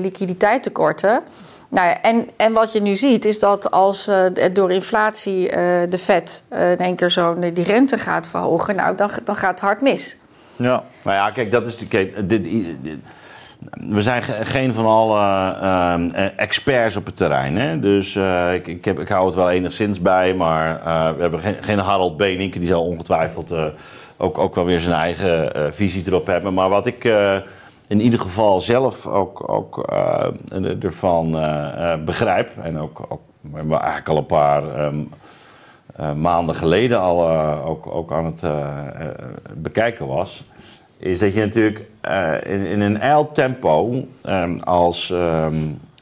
liquiditeitstekorten. Nou ja, en, en wat je nu ziet is dat als door inflatie de Fed eh, in één keer zo die rente gaat verhogen, nou, dan, dan gaat het hard mis. Ja. Nou ja, kijk, dat is de. Kijk, dit, dit- we zijn ge- geen van alle eh, experts op het terrein. Hè? Dus eh, ik, ik, heb, ik hou het wel enigszins bij. Maar eh, we hebben geen, geen Harold Benink. Die zal ongetwijfeld eh, ook, ook wel weer zijn eigen eh, visie erop hebben. Maar wat ik eh, in ieder geval zelf ook, ook eh, ervan eh, eh, begrijp. En ook, ook eigenlijk al een paar. ehm, eh, maanden geleden al eh, ook, ook aan het eh, eh, bekijken was, is dat je natuurlijk eh, in, in een ijl tempo ehm, als ehm,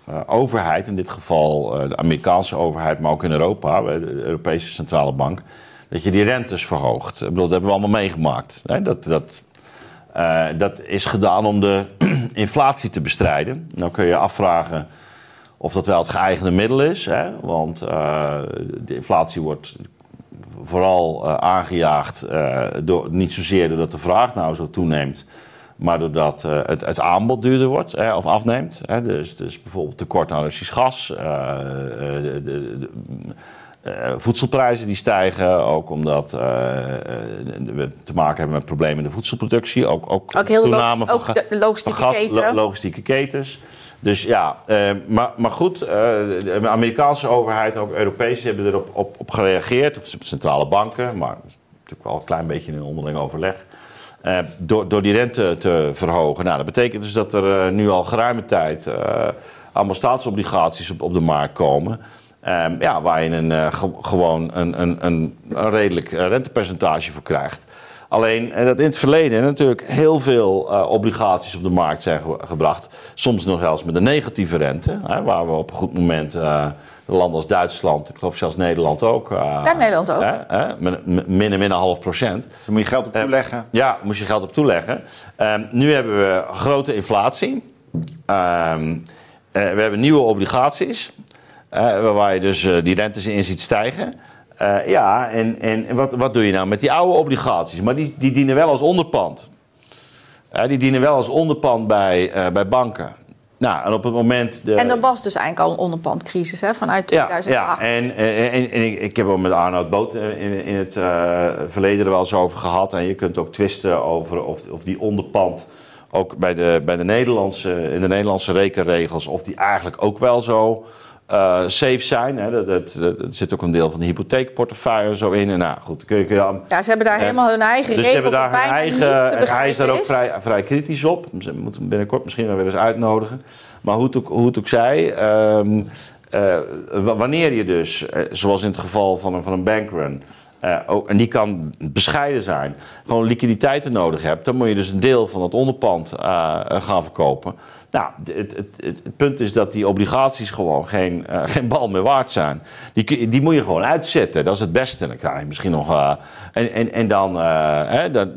eh, overheid, in dit geval eh, de Amerikaanse overheid, maar ook in Europa, de Europese Centrale Bank, dat je die rentes verhoogt. Ik bedoel, dat hebben we allemaal meegemaakt. Hè? Dat, dat, dat is gedaan om de inflatie te bestrijden. Nou kun je afvragen of dat wel het geëigende middel is. Hè? Want de inflatie wordt vooral eh, aangejaagd eh, door, niet zozeer doordat de vraag nou zo toeneemt, maar doordat eh, het, het aanbod duurder wordt hè, of afneemt. Hè? Dus, dus bijvoorbeeld tekort aan Russisch gas, de, de, de, voedselprijzen die stijgen, ook omdat we te maken hebben met problemen in de voedselproductie. Ook, ook, Ook heel toename van ook de logistieke van gas, keten. lo- logistieke ketens. Dus ja, eh, maar, maar goed, eh, de Amerikaanse overheid, ook Europese, hebben erop op, op gereageerd. Of centrale banken, maar dat is natuurlijk wel een klein beetje een onderling overleg. eh, door, door die rente te verhogen. Nou, dat betekent dus dat er nu al geruime tijd allemaal staatsobligaties op, op de markt komen. Ehm, ja, waar je een, eh, ge- gewoon een, een, een, een redelijk eh, rentepercentage voor krijgt. Alleen eh, dat in het verleden natuurlijk heel veel eh, obligaties op de markt zijn ge- gebracht. Soms nog zelfs met een negatieve rente. Hè, waar we op een goed moment eh, landen als Duitsland, ik geloof zelfs Nederland ook. eh, Ja, Nederland ook. Hè, hè, met, met min en min een half procent. Dan moet je geld op toeleggen. Ja, moest je geld op toeleggen. Ehm, nu hebben we grote inflatie. Ehm, eh, we hebben nieuwe obligaties. Waar je dus eh, die rentes in ziet stijgen. Eh, ja, en, en, wat, wat doe je nou met die oude obligaties? Maar die, die dienen wel als onderpand. Die dienen wel als onderpand bij, eh, bij banken. Nou, en op het moment... De, En er was dus eigenlijk al een onderpandcrisis hè, vanuit ja, 2008. ja. En, en, en, en ik, heb het met Arnoud Boot in, in het verleden er wel eens over gehad. En je kunt ook twisten over of, of die onderpand ook bij de, bij de Nederlandse, in de Nederlandse rekenregels, of die eigenlijk ook wel zo eh, safe zijn. Hè. Dat, dat, dat- er zit ook een deel van de hypotheekportefeuille zo in. En nou goed, kun je, kun je Ja, ze hebben daar helemaal hun eigen dus ze hebben daar hun eigen. begrijpen Hij is daar ook vrij, vrij kritisch op. Ze moeten hem binnenkort misschien wel weer eens uitnodigen. Maar hoe het ook, hoe het ook zij. ehm, eh, wanneer je dus, eh, zoals in het geval van een, van een bankrun, uh, ook, en die kan bescheiden zijn, gewoon liquiditeiten nodig hebt, dan moet je dus een deel van het onderpand gaan verkopen. Nou, het, het, het, punt is dat die obligaties gewoon geen, geen bal meer waard zijn. Die, die moet je gewoon uitzetten, dat is het beste. Dan krijg je misschien nog. en, en, en dan, hè, dan,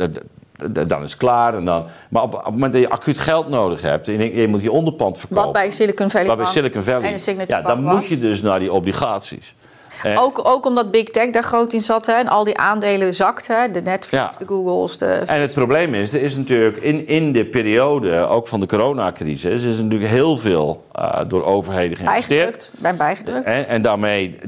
dan is het klaar. En dan, maar op, op, het moment dat je acuut geld nodig hebt en je, moet je onderpand verkopen. Wat bij Silicon Valley, wat bij Silicon Valley en ja, dan moet je dus naar die obligaties. Eh, ook, ook omdat Big Tech daar groot in zat hè, en al die aandelen zakten. De Netflix, de Googles. De... En het probleem is, er is natuurlijk in, in de periode, ook van de coronacrisis, is natuurlijk heel veel uh, door overheden geïnvesteerd. Bij bijgedrukt. En, en daarmee,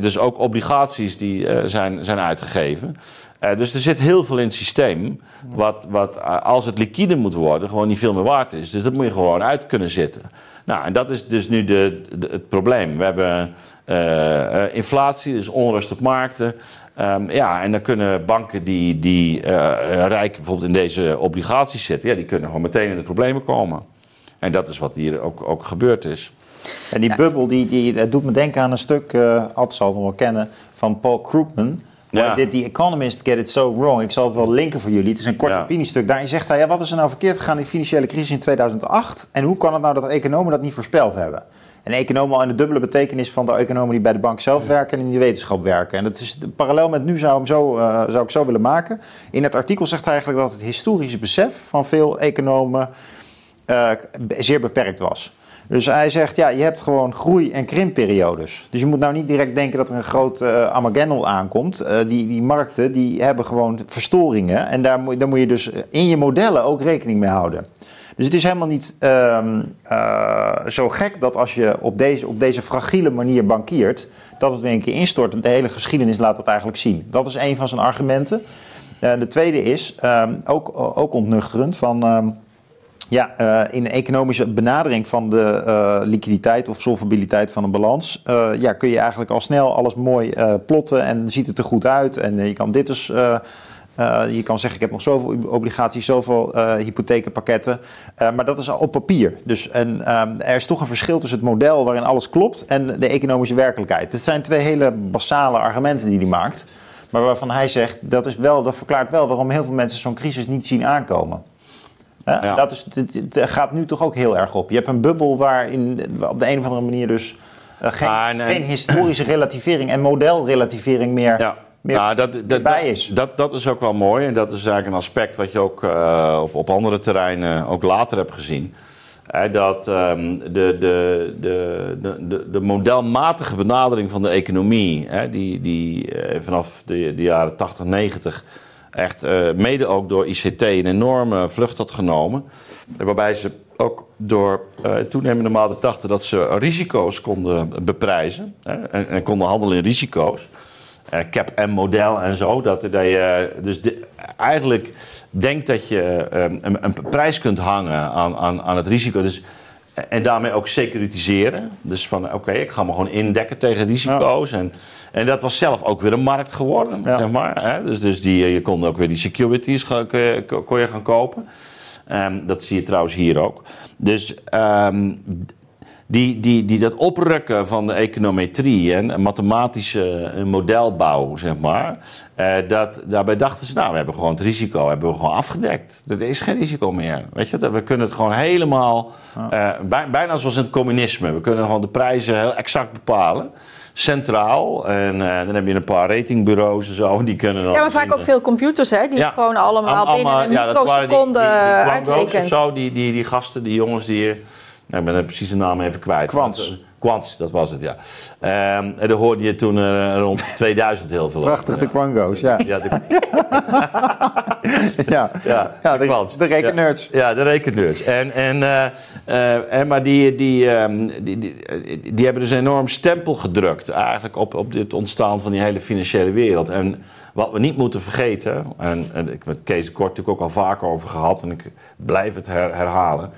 dus ook obligaties die uh, zijn, zijn uitgegeven. Uh, dus er zit heel veel in het systeem, wat, wat als het liquide moet worden, gewoon niet veel meer waard is. Dus dat moet je gewoon uit kunnen zitten. Nou, en dat is dus nu de, de het probleem. We hebben inflatie, dus onrust op markten. Um, ja, en dan kunnen banken die, die uh, rijk bijvoorbeeld in deze obligaties zitten, ja, die kunnen gewoon meteen in de problemen komen. En dat is wat hier ook, ook gebeurd is. En die bubbel, die, die, dat doet me denken aan een stuk, uh, Ad zal het nog wel kennen, van Paul Krugman. Ja. Did The Economist Get It So Wrong? Ik zal het wel linken voor jullie. Het is een kort ja. opiniestuk. Daarin zegt hij, ja, wat is er nou verkeerd gegaan in de financiële crisis in 2008? En hoe kan het nou dat economen dat niet voorspeld hebben? En economen al in de dubbele betekenis van de economen die bij de bank zelf werken en in de wetenschap werken. En dat is de parallel met nu zou, hem zo, uh, zou ik zo willen maken. In het artikel zegt hij eigenlijk dat het historische besef van veel economen uh, zeer beperkt was. Dus hij zegt, ja, je hebt gewoon groei- en krimpperiodes. Dus je moet nou niet direct denken dat er een groot uh, Armageddon aankomt. Uh, die, die markten die hebben gewoon verstoringen. En daar moet, daar moet je dus in je modellen ook rekening mee houden. Dus het is helemaal niet uh, uh, zo gek dat als je op deze, op deze fragiele manier bankiert, dat het weer een keer instort. De hele geschiedenis laat dat eigenlijk zien. Dat is een van zijn argumenten. Uh, de tweede is, ehm, ook, ook ontnuchterend, van ehm, ja, uh, in de economische benadering van de liquiditeit of solvabiliteit van een balans, ja, kun je eigenlijk al snel alles mooi plotten en ziet het er goed uit. En je kan dit dus. Je kan zeggen, ik heb nog zoveel obligaties, zoveel hypothekenpakketten. maar dat is al op papier. Dus en, er is toch een verschil tussen het model waarin alles klopt en de economische werkelijkheid. Het zijn twee hele basale argumenten die hij maakt. Maar waarvan hij zegt, dat, is wel, dat verklaart wel waarom heel veel mensen zo'n crisis niet zien aankomen. Ja. Dat is, het, gaat nu toch ook heel erg op. Je hebt een bubbel waarin op de een of andere manier dus uh, geen, ah, nee. geen, historische relativering en modelrelativering meer, ja. Meer nou, dat, dat, bij is. Dat, dat, is ook wel mooi en dat is eigenlijk een aspect wat je ook uh, op, op andere terreinen ook later hebt gezien. He, dat um, de, de, de, de, de, modelmatige benadering van de economie, he, die, die uh, vanaf de, de jaren 80, 90 echt uh, mede ook door ICT een enorme vlucht had genomen. Waarbij ze ook door uh, toenemende mate dachten dat ze risico's konden beprijzen. Hè, en, en, konden handelen in risico's. Uh, cap en model en zo. Dat, dat je dus de, eigenlijk denkt dat je een, een, prijs kunt hangen aan, aan, aan het risico. Dus en daarmee ook securitiseren. Dus van oké, ik ga me gewoon indekken tegen risico's. En, en dat was zelf ook weer een markt geworden, zeg maar. Hè? Dus, dus die, je kon ook weer die securities kon je gaan kopen. Um, dat zie je trouwens hier ook. Dus um, die, die, die dat oprukken van de econometrie en mathematische modelbouw, zeg maar. Uh, dat, daarbij dachten ze, nou, we hebben gewoon het risico hebben we gewoon afgedekt. Er is geen risico meer. Weet je, we kunnen het gewoon helemaal, uh, bijna zoals in het communisme. We kunnen gewoon de prijzen heel exact bepalen centraal. En uh, dan heb je een paar ratingbureaus en zo. Die kunnen dan ja, maar vaak ook veel computers, hè? Die ja. gewoon allemaal binnen een ja, microseconde uitrekenen. Zo, die, die, die gasten, die jongens die hier nou, ik ben precies de naam even kwijt. Quants. Quants, dat was het, ja. Um, en daar hoorde je toen uh, rond 2000 heel veel Prachtig, de Quango's, ja. Ja, de... ja. ja, ja, de. De rekennerds. Ja, ja, de rekennerds. En, en, uh, uh, maar die, die, um, die, die, die, hebben dus een enorm stempel gedrukt... eigenlijk op, op het ontstaan van die hele financiële wereld. En wat we niet moeten vergeten... en, en ik heb met Kees Kort natuurlijk ook al vaker over gehad... en ik blijf het her, herhalen...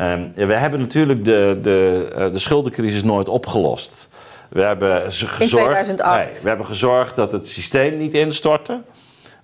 Um, ja, we hebben natuurlijk de, de, uh, de schuldencrisis nooit opgelost. We hebben gezorgd, In 2008. Nee, we hebben gezorgd dat het systeem niet instortte.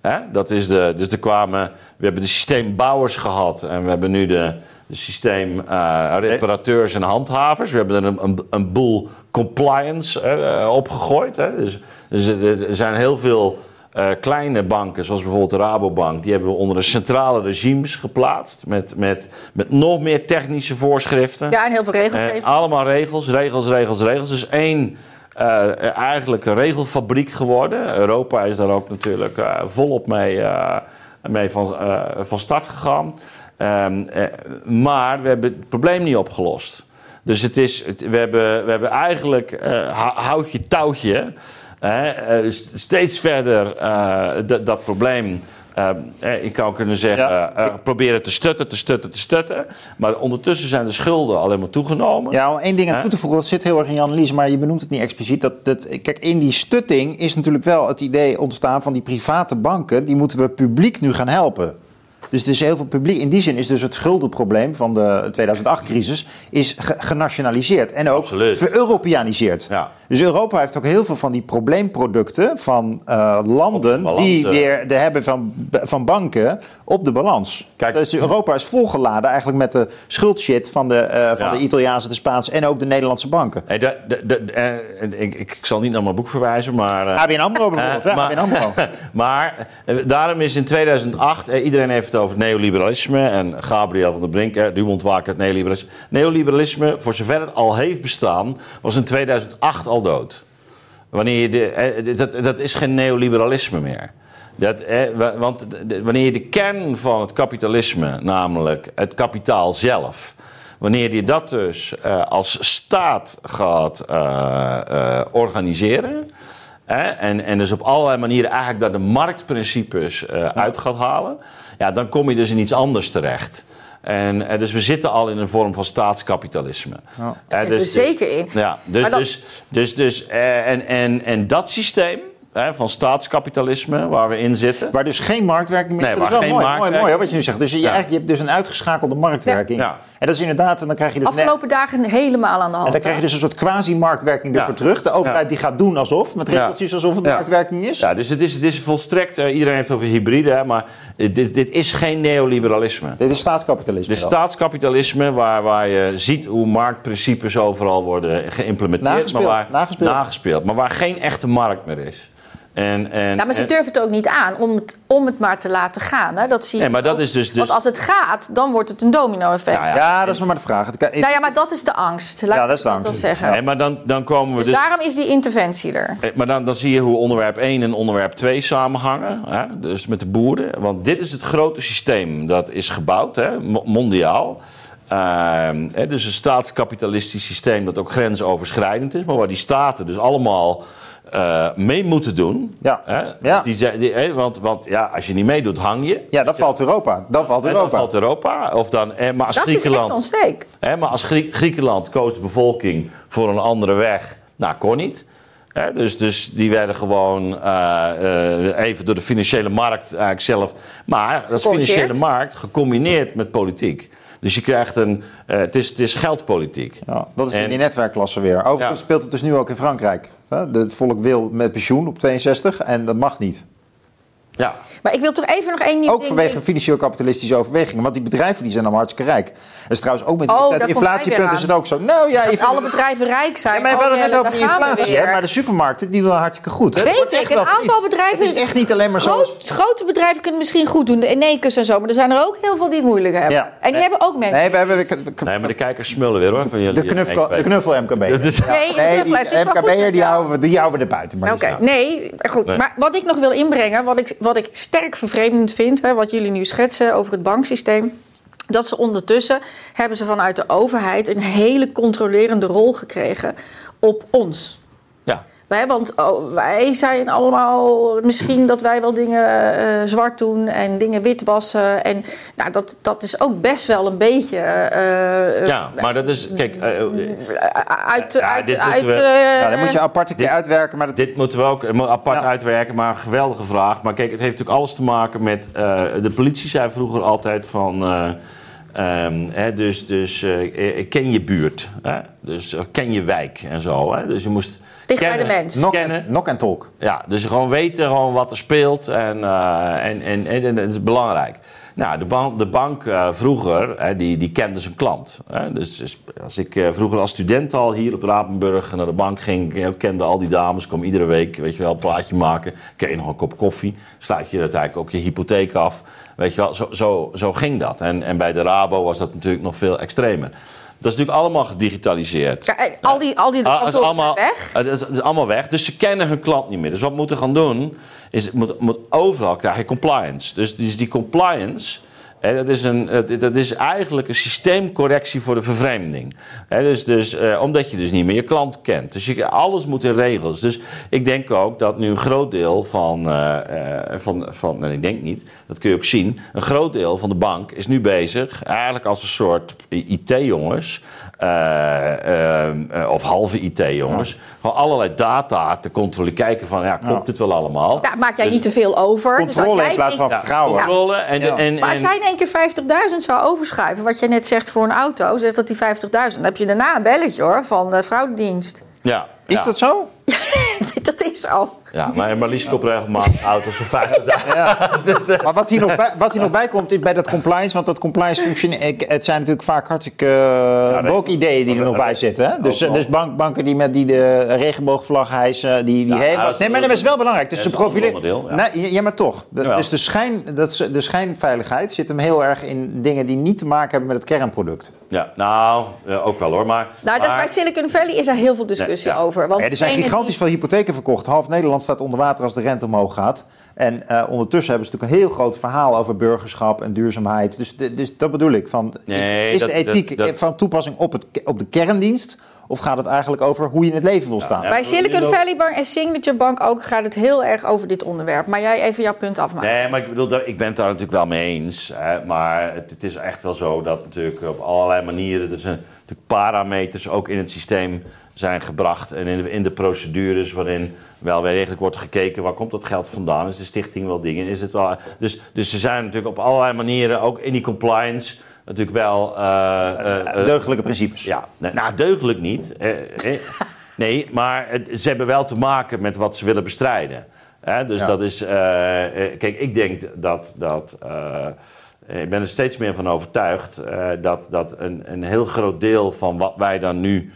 Hè? Dat is de, dus er kwamen, we hebben de systeembouwers gehad en we hebben nu de, de systeemreparateurs en handhavers. We hebben er een, een, een boel compliance uh, op gegooid. Hè. Dus, dus er zijn heel veel uh, kleine banken, zoals bijvoorbeeld de Rabobank, die hebben we onder de centrale regimes geplaatst. Met, met, met nog meer technische voorschriften. Ja, en heel veel regelgeving. allemaal regels, regels, regels, regels. Dus één. Uh, eigenlijk een regelfabriek geworden. Europa is daar ook natuurlijk volop mee, mee van, van start gegaan. Um, maar we hebben het probleem niet opgelost. Dus het is, het, we, hebben, we hebben eigenlijk houtje touwtje steeds verder uh, dat probleem. Uh, ik zou kunnen zeggen, ja. proberen te stutten, te stutten, te stutten. Maar ondertussen zijn de schulden alleen maar toegenomen. Ja, om één ding aan toe te voegen, dat zit heel erg in je analyse, maar je benoemt het niet expliciet. Dat, dat, kijk, in die stutting is natuurlijk wel het idee ontstaan van die private banken, die moeten we publiek nu gaan helpen. Dus het is heel veel publiek. In die zin is dus het schuldenprobleem van de 2008-crisis is genationaliseerd en ook ver-Europeaniseerd. Ja. Dus Europa heeft ook heel veel van die probleemproducten van uh, landen balans, die weer de hebben van, van banken op de balans. Kijk, dus Europa is volgeladen eigenlijk met de schuldshit van de, uh, van ja. de Italiaanse, de Spaanse en ook de Nederlandse banken. Hey, de, de, de, uh, ik, ik, zal niet naar mijn boek verwijzen, maar... ABN AMRO bijvoorbeeld? Maar, ABN AMRO. maar daarom is in 2008, iedereen heeft het over neoliberalisme en Gabriel van der Brink, die ontwaakt het neoliberalisme. Neoliberalisme, voor zover het al heeft bestaan, was in 2008 al dood. Wanneer je dat, dat is geen neoliberalisme meer. Dat, want wanneer je de kern van het kapitalisme, namelijk het kapitaal zelf, wanneer je dat dus uh, als staat gaat uh, uh, organiseren. en, en dus op allerlei manieren eigenlijk daar de marktprincipes uit gaat halen. Ja, dan kom je dus in iets anders terecht. En, eh, dus we zitten al in een vorm van staatskapitalisme. Ja. Daar zitten dus, we zeker in. Ja, dus, dus, dus, dus, eh, en, en, en dat systeem hè, van staatskapitalisme waar we in zitten. Waar dus geen marktwerking meer is. Nee, waar geen mooi, mooi, mooi, wat je nu zegt. Dus je, ja. eigenlijk, je hebt dus een uitgeschakelde marktwerking. Ja. En dat is inderdaad, en dan krijg je dus... Afgelopen dagen helemaal aan de hand. En dan krijg je dus een soort quasi-marktwerking ervoor terug. De overheid die gaat doen alsof, met regeltjes alsof het marktwerking is. Ja, dus het is, het is volstrekt, uh, iedereen heeft over hybride, hè, maar dit, dit is geen neoliberalisme. Dit is staatskapitalisme. Dit is staatskapitalisme waar, waar je ziet hoe marktprincipes overal worden geïmplementeerd. Nagespeeld. Maar waar, nagespeeld. nagespeeld. Maar waar geen echte markt meer is. En, en, ja, maar ze durven het ook niet aan om het, om het maar te laten gaan. Hè? Dat zie je nee, maar dat is dus, dus... Want als het gaat, dan wordt het een domino-effect. Ja, ja. ja, dat is maar de vraag. Het kan... Nou ja, maar dat is de angst. Laat ja, dat is de angst. Dat zeggen. Nee, maar dan, dan komen we dus, dus... daarom is die interventie er. Eh, maar dan, dan zie je hoe onderwerp 1 en onderwerp 2 samenhangen. Hè? Dus met de boeren. Want dit is het grote systeem dat is gebouwd, hè? mondiaal. Uh, hè, dus een staatskapitalistisch systeem dat ook grensoverschrijdend is. Maar waar die staten dus allemaal uh, mee moeten doen. Ja. Hè? ja. Die, die, want, want ja, als je niet meedoet, hang je. Ja, dan valt Europa. Dan valt Europa. Dan valt Europa. Of dan, eh, maar als dat Griekenland, is echt ontsteek. Hè, maar als Griekenland koos de bevolking voor een andere weg. Nou, kon niet. Hè, dus, dus die werden gewoon uh, uh, even door de financiële markt eigenlijk zelf. Maar dat is financiële markt gecombineerd met politiek. Dus je krijgt een. Uh, het, is, het is geldpolitiek. Ja, dat is en, in die netwerkklasse weer. Overigens ja. speelt het dus nu ook in Frankrijk. Het volk wil met pensioen op 62 en dat mag niet. Ja. Maar ik wil toch even nog één nieuw Ook vanwege financieel-kapitalistische overwegingen. Want die bedrijven die zijn allemaal hartstikke rijk. Dat is trouwens ook met oh, inflatiepunt is het ook zo. Nou, ja, dat alle bedrijven rijk zijn. Ja, maar we hadden het net over die inflatie. Hè, maar de supermarkten die doen hartstikke goed. Hè? Weet ik, een aantal bedrijven... Het is echt niet alleen maar zo... Grote bedrijven kunnen misschien goed doen. De Enekus en zo. Maar er zijn er ook heel veel die het moeilijk hebben. Ja. En die hebben ook mensen. Nee, we hebben, nee, maar de kijkers smullen weer hoor. Van jullie, de, knuffel, de knuffel MKB. Nee, nee die MKB'er die houden we er buiten. Oké, nee, goed. Maar wat ik nog wil inbrengen, wat ik sterk vervreemdend vind, hè, wat jullie nu schetsen over het banksysteem. Dat ze ondertussen hebben ze vanuit de overheid een hele controlerende rol gekregen op ons. Ja. Wij, want oh, wij zijn allemaal misschien dat wij wel dingen uh, zwart doen en dingen wit wassen. En nou, dat, dat is ook best wel een beetje. Uh, ja, maar dat is. Kijk. uit. Ja, uit, uit we, nou, dan moet je apart een keer uitwerken. Maar dat... Dit moeten we ook apart ja. uitwerken, maar een geweldige vraag. Maar kijk, het heeft natuurlijk alles te maken met. de politie zei vroeger altijd van. Um, hè, dus dus uh, ken je buurt, hè? dus ken je wijk en zo. Hè? Dus je moest Dicht bij de mens. Nok, kennen. Nok en talk. Ja, dus gewoon weten gewoon wat er speelt en, uh, en, en, en, en, dat is belangrijk. Nou, de, ban de bank uh, vroeger, hè, die, die kende zijn klant. Hè. Dus, dus, als ik uh, vroeger als student al hier op Rapenburg naar de bank ging, ik kende al die dames, kwam iedere week, weet je wel, een plaatje maken. Kreeg je nog een kop koffie, sluit je uiteindelijk ook je hypotheek af. Weet je wel, zo, zo, zo ging dat. En, en bij de Rabo was dat natuurlijk nog veel extremer. Dat is natuurlijk allemaal gedigitaliseerd. Ja, al die, al die Ah, kantoren is allemaal, zijn weg. Het is, het is allemaal weg. Dus ze kennen hun klant niet meer. Dus wat we moeten gaan doen, is moet, moet overal krijg je compliance. Dus, dus die compliance, dat, is een, dat- is eigenlijk een systeemcorrectie voor de vervreemding. Dus, dus, eh, omdat je dus niet meer je klant kent. Dus alles moet in regels. Dus ik denk ook dat nu een groot deel van, eh, eh, van, van nee, ik denk niet, dat kun je ook zien, een groot deel van de bank is nu bezig, eigenlijk als een soort IT-jongens, of halve IT-jongens, gewoon allerlei data te controleren, kijken van, ja, klopt Ja. dit wel allemaal? Ja, maak jij Dus- niet te veel over. Dus Controle jij in plaats van vertrouwen. controle en, Ja. en, Maar als jij in één keer 50.000 zou overschrijven, wat je net zegt voor een auto, zegt dat die 50.000, dan heb je daarna een belletje hoor van de fraudedienst. ja, Is ja. dat zo? dat is zo. Ja, maar Marlies koopt regelmatig auto's voor 50.000. Maar wat hier, nog bij, wat hier nog bij komt is bij dat compliance, want dat compliance functie, ik- het zijn natuurlijk vaak hartstikke uh, nee. woke ideeën die er nog bij zitten. Hè? Dus, nog. dus bank, banken die met die de regenboogvlag hijsen, die, die Ja, is- nee, maar dat is wel belangrijk. Dus de is een ander profilering. onderdeel, ja. Nee, ja, maar toch. De- dus de, schijn, dat, de schijnveiligheid zit hem heel erg in dingen die niet te maken hebben met het kernproduct. Ja, nou, eh, ook wel hoor. Maar, Nou, dat is maar- bij Silicon Valley is daar heel veel discussie Nee, ja. over. Want Ja, er zijn gigantisch die- veel hypotheken verkocht. Half Nederland staat onder water als de rente omhoog gaat. En eh, ondertussen hebben ze natuurlijk een heel groot verhaal over burgerschap en duurzaamheid. Dus, de- dus dat bedoel ik. Van, is- Nee, is, dat- de ethiek dat- dat- van toepassing op, het, op de kerndienst? Of gaat het eigenlijk over hoe je in het leven wil staan? ja. Bij Silicon Valley Bank en Signature Bank ook gaat het heel erg over dit onderwerp. Maar jij even jouw punt afmaken. Nee, maar ik bedoel, ik ben het daar natuurlijk wel mee eens. Hè, maar het, het is echt wel zo dat natuurlijk op allerlei manieren... er zijn natuurlijk parameters ook in het systeem zijn gebracht... en in de, in de procedures waarin wel weer eigenlijk wordt gekeken... waar komt dat geld vandaan? Is de stichting wel dingen? Is het wel... Dus, dus er zijn natuurlijk op allerlei manieren, ook in die compliance... natuurlijk wel... eh, Deugdelijke principes. ja, nou, deugdelijk niet. Nee, maar ze hebben wel te maken met wat ze willen bestrijden. Hè, dus Ja. dat is. kijk, ik denk dat. dat ik ben er steeds meer van overtuigd dat, dat een, een heel groot deel van wat wij dan nu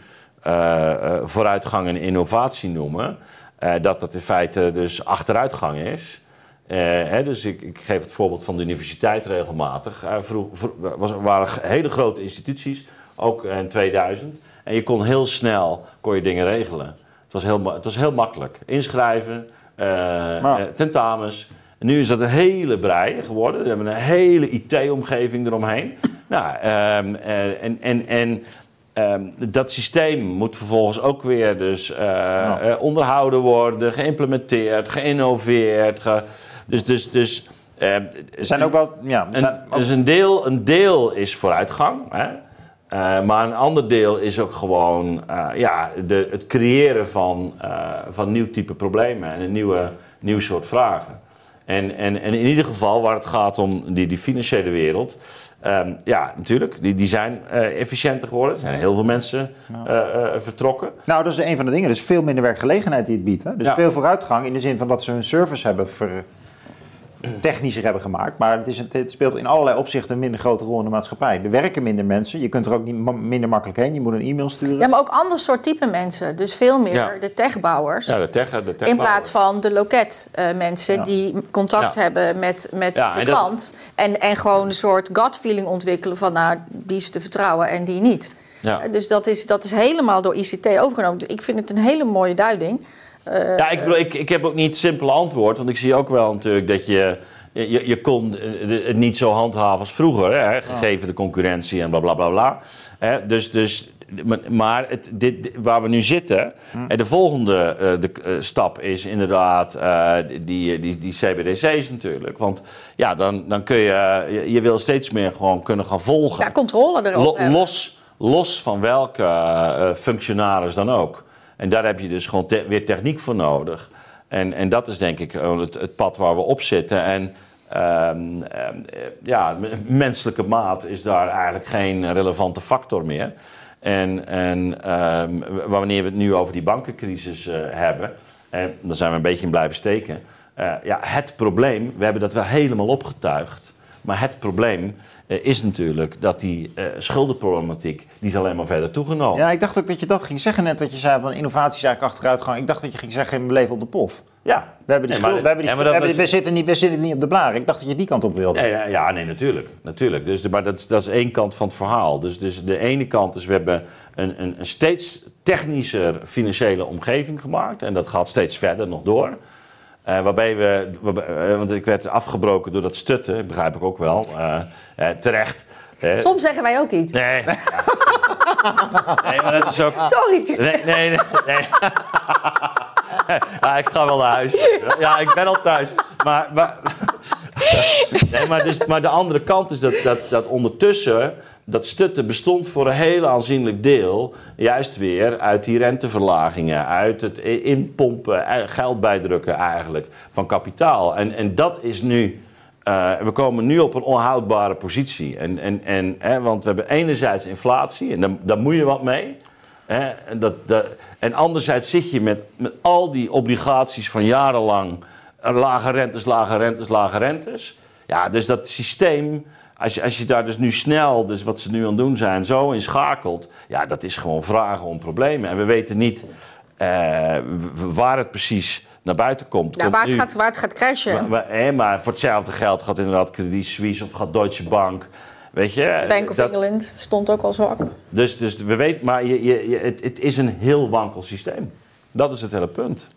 vooruitgang en innovatie noemen, eh, dat dat in feite dus achteruitgang is. Eh, hè, dus ik, ik geef het voorbeeld van de universiteit regelmatig. Eh, vroeg, vroeg- was, er waren hele grote instituties, ook in 2000. En je kon heel snel kon je dingen regelen. Het was heel, het was heel makkelijk. Inschrijven, eh, Maar- eh, tentamens. En nu is dat een hele brei geworden. We hebben een hele IT-omgeving eromheen. nou, ehm, eh, en, en, en ehm, dat systeem moet vervolgens ook weer dus, eh, eh, onderhouden worden, geïmplementeerd, geïnnoveerd. ge- dus, dus, dus, eh, Er zijn ook wel... Ja, een, zijn ook- dus een deel, een deel is vooruitgang. Hè? Eh, maar een ander deel is ook gewoon ja, de, het creëren van, van nieuw type problemen en een nieuwe, nieuw soort vragen. En, en, en in ieder geval waar het gaat om die, die financiële wereld. ehm, ja, natuurlijk, die, die zijn eh, efficiënter geworden. Er zijn heel veel mensen eh, eh, vertrokken. Nou, dat is een van de dingen. Is veel minder werkgelegenheid die het biedt. Hè? Dus Ja. veel vooruitgang in de zin van dat ze hun service hebben ver, technischer hebben gemaakt. Maar het, is, het speelt in allerlei opzichten een minder grote rol in de maatschappij. Er werken minder mensen. Je kunt er ook niet, ma- minder makkelijk heen. Je moet een e-mail sturen. Ja, maar ook ander soort type mensen. Dus veel meer Ja. de techbouwers. Ja, de tech, de tech In plaats van de loket eh, mensen Ja. die contact Ja. hebben met, met Ja, de en dat- klant. En, en gewoon een soort gut feeling ontwikkelen van nou, die is te vertrouwen en die niet. Ja. Eh, Dus dat is, dat is helemaal door ICT overgenomen. Ik vind het een hele mooie duiding. Eh, Ja, ik, bedoel, ik, ik heb ook niet het simpele antwoord. Want ik zie ook wel natuurlijk dat je... Je, je kon het niet zo handhaven als vroeger, hè, gegeven de concurrentie en bla bla bla bla. Hè, dus, dus, maar- het, dit, waar we nu zitten, en de volgende eh, de, eh, stap is inderdaad die, die, die CBDC's natuurlijk. Want ja, dan, dan kun je, je, je wil steeds meer gewoon kunnen gaan volgen. ja, controle erop Lo- los, los van welke functionaris dan ook. En daar heb je dus gewoon weer techniek voor nodig. En, en dat is denk ik het, het pad waar we op zitten. En ehm, ehm, eh, ja, menselijke maat is daar eigenlijk geen relevante factor meer. En, en ehm, wanneer we het nu over die bankencrisis eh, hebben, eh, dan zijn we een beetje in blijven steken. Eh, ja, het probleem, we hebben dat wel helemaal opgetuigd. Maar het probleem eh, is natuurlijk dat die eh, schuldenproblematiek die is alleen maar verder toegenomen. Ja, ik dacht ook dat je dat ging zeggen net, dat je zei van innovatie is eigenlijk achteruitgang. Ik dacht dat je ging zeggen, we leven op de pof. Ja. We hebben die Nee, maar- schuld- we hebben die we, die- zitten niet, we zitten niet op de blaren. Ik dacht dat je die kant op wilde. Nee, ja, ja, nee, natuurlijk. natuurlijk. Dus, de- maar dat, is- dat is één kant van het verhaal. Dus, dus de ene kant is, we hebben een, een, een steeds technischer financiële omgeving gemaakt. En dat gaat steeds verder nog door. Eh, waarbij we, waarbij- eh, want ik werd afgebroken door dat stutten, begrijp ik ook wel. Eh, terecht. Soms zeggen wij ook iets. Nee. nee, maar dat is ook... Sorry. Nee, nee, nee. nee. ja, ik ga wel naar huis. Ja, ik ben al thuis. Maar, maar, nee, maar, dus, maar de andere kant is dat, dat, dat ondertussen... dat stutten bestond voor een heel aanzienlijk deel... juist weer uit die renteverlagingen... uit het inpompen, eh, geld bijdrukken eigenlijk... van kapitaal. En, en dat is nu... eh, we komen nu op een onhoudbare positie. En, en, en, hè, want we hebben enerzijds inflatie... en daar, daar moet je wat mee... Hè, en, dat, dat, en anderzijds zit je met, met al die obligaties van jarenlang eh, lage rentes, lage rentes, lage rentes. Ja, dus dat systeem, als je, als je daar dus nu snel, dus wat ze nu aan het doen zijn, zo in schakelt, ja, dat is gewoon vragen om problemen. En we weten niet eh, waar het precies naar buiten komt. Ja, Komt waar, het gaat, waar het gaat crashen. maar, maar, hè, maar voor hetzelfde geld gaat inderdaad Credit Suisse of gaat Deutsche Bank. Weet je? Bank of dat- England stond ook al zwak. dus, dus we weten, maar je, je, je- het, het is een heel wankel systeem. Dat is het hele punt.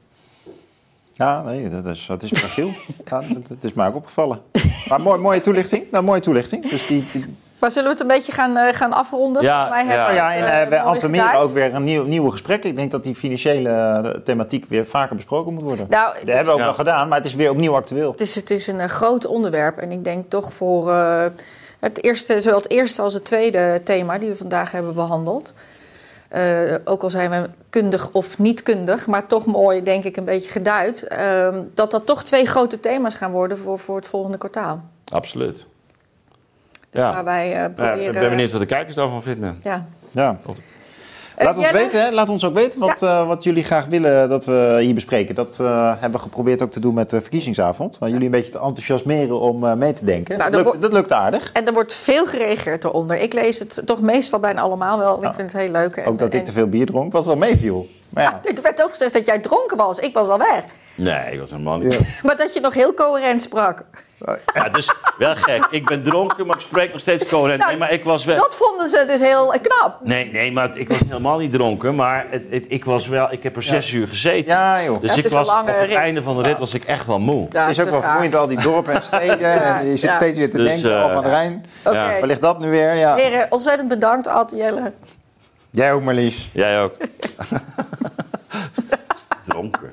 Ja, nee, dat is, dat is fragiel. ja, dat, dat is mij ook opgevallen. Maar mooi, mooie toelichting. Nou, mooie toelichting. Dus die, die- Maar zullen we het een beetje gaan, eh, gaan afronden? Ja, mij ja. hebben we ja, en mooi entameren geduid. ook weer een nieuw, nieuwe gesprek. Ik denk dat die financiële thematiek weer vaker besproken moet worden. Nou, dat hebben we ook ja. wel gedaan, maar het is weer opnieuw actueel. Dus het is een groot onderwerp. En ik denk toch voor eh, het eerste, zowel het eerste als het tweede thema die we vandaag hebben behandeld. Eh, ook al zijn we kundig of niet kundig, maar toch mooi, denk ik, een beetje geduid. ehm, dat dat toch twee grote thema's gaan worden voor, voor het volgende kwartaal. Absoluut. Waar Ja. wij eh, Ja, proberen. ik ben benieuwd wat de kijkers daarvan vinden. Ja. Ja. Laat ons Jelle? weten, hè? laat ons ook weten wat, eh, wat jullie graag willen dat we hier bespreken. Dat eh, hebben we geprobeerd ook te doen met de verkiezingsavond. Nou, jullie een beetje te enthousiasmeren om eh, mee te denken. Nou, dat, lukt, dat lukt aardig. En er wordt veel gereageerd eronder. Ik lees het toch meestal bijna allemaal wel. Ik vind het heel leuk. En- Ook dat ik te veel bier dronk, wat wel meeviel. Maar ja, Ja, er werd ook gezegd dat jij dronken was. Ik was al weg. Nee, ik was helemaal niet. Ja. Maar dat je nog heel coherent sprak. Ja, dus wel gek. Ik ben dronken, maar ik spreek nog steeds coherent. Nou, Nee, maar ik was wel... Dat vonden ze dus heel knap. Nee, nee, maar ik was helemaal niet dronken. Maar het, het- ik was wel... Ik heb er zes uur gezeten. ja joh. Dus Ja, het ik is een was, lange op het rit. einde van de rit was ik echt wel moe. Ja, het is ook wel vermoeiend, al die dorpen en steden. en je zit ja. steeds weer te Dus, denken, eh, al van de Rijn. Oké. Waar ligt dat nu weer? Ja. Heren, ontzettend bedankt, Ad, Jelle. Jij ook, Marlies. Jij ook. dronken.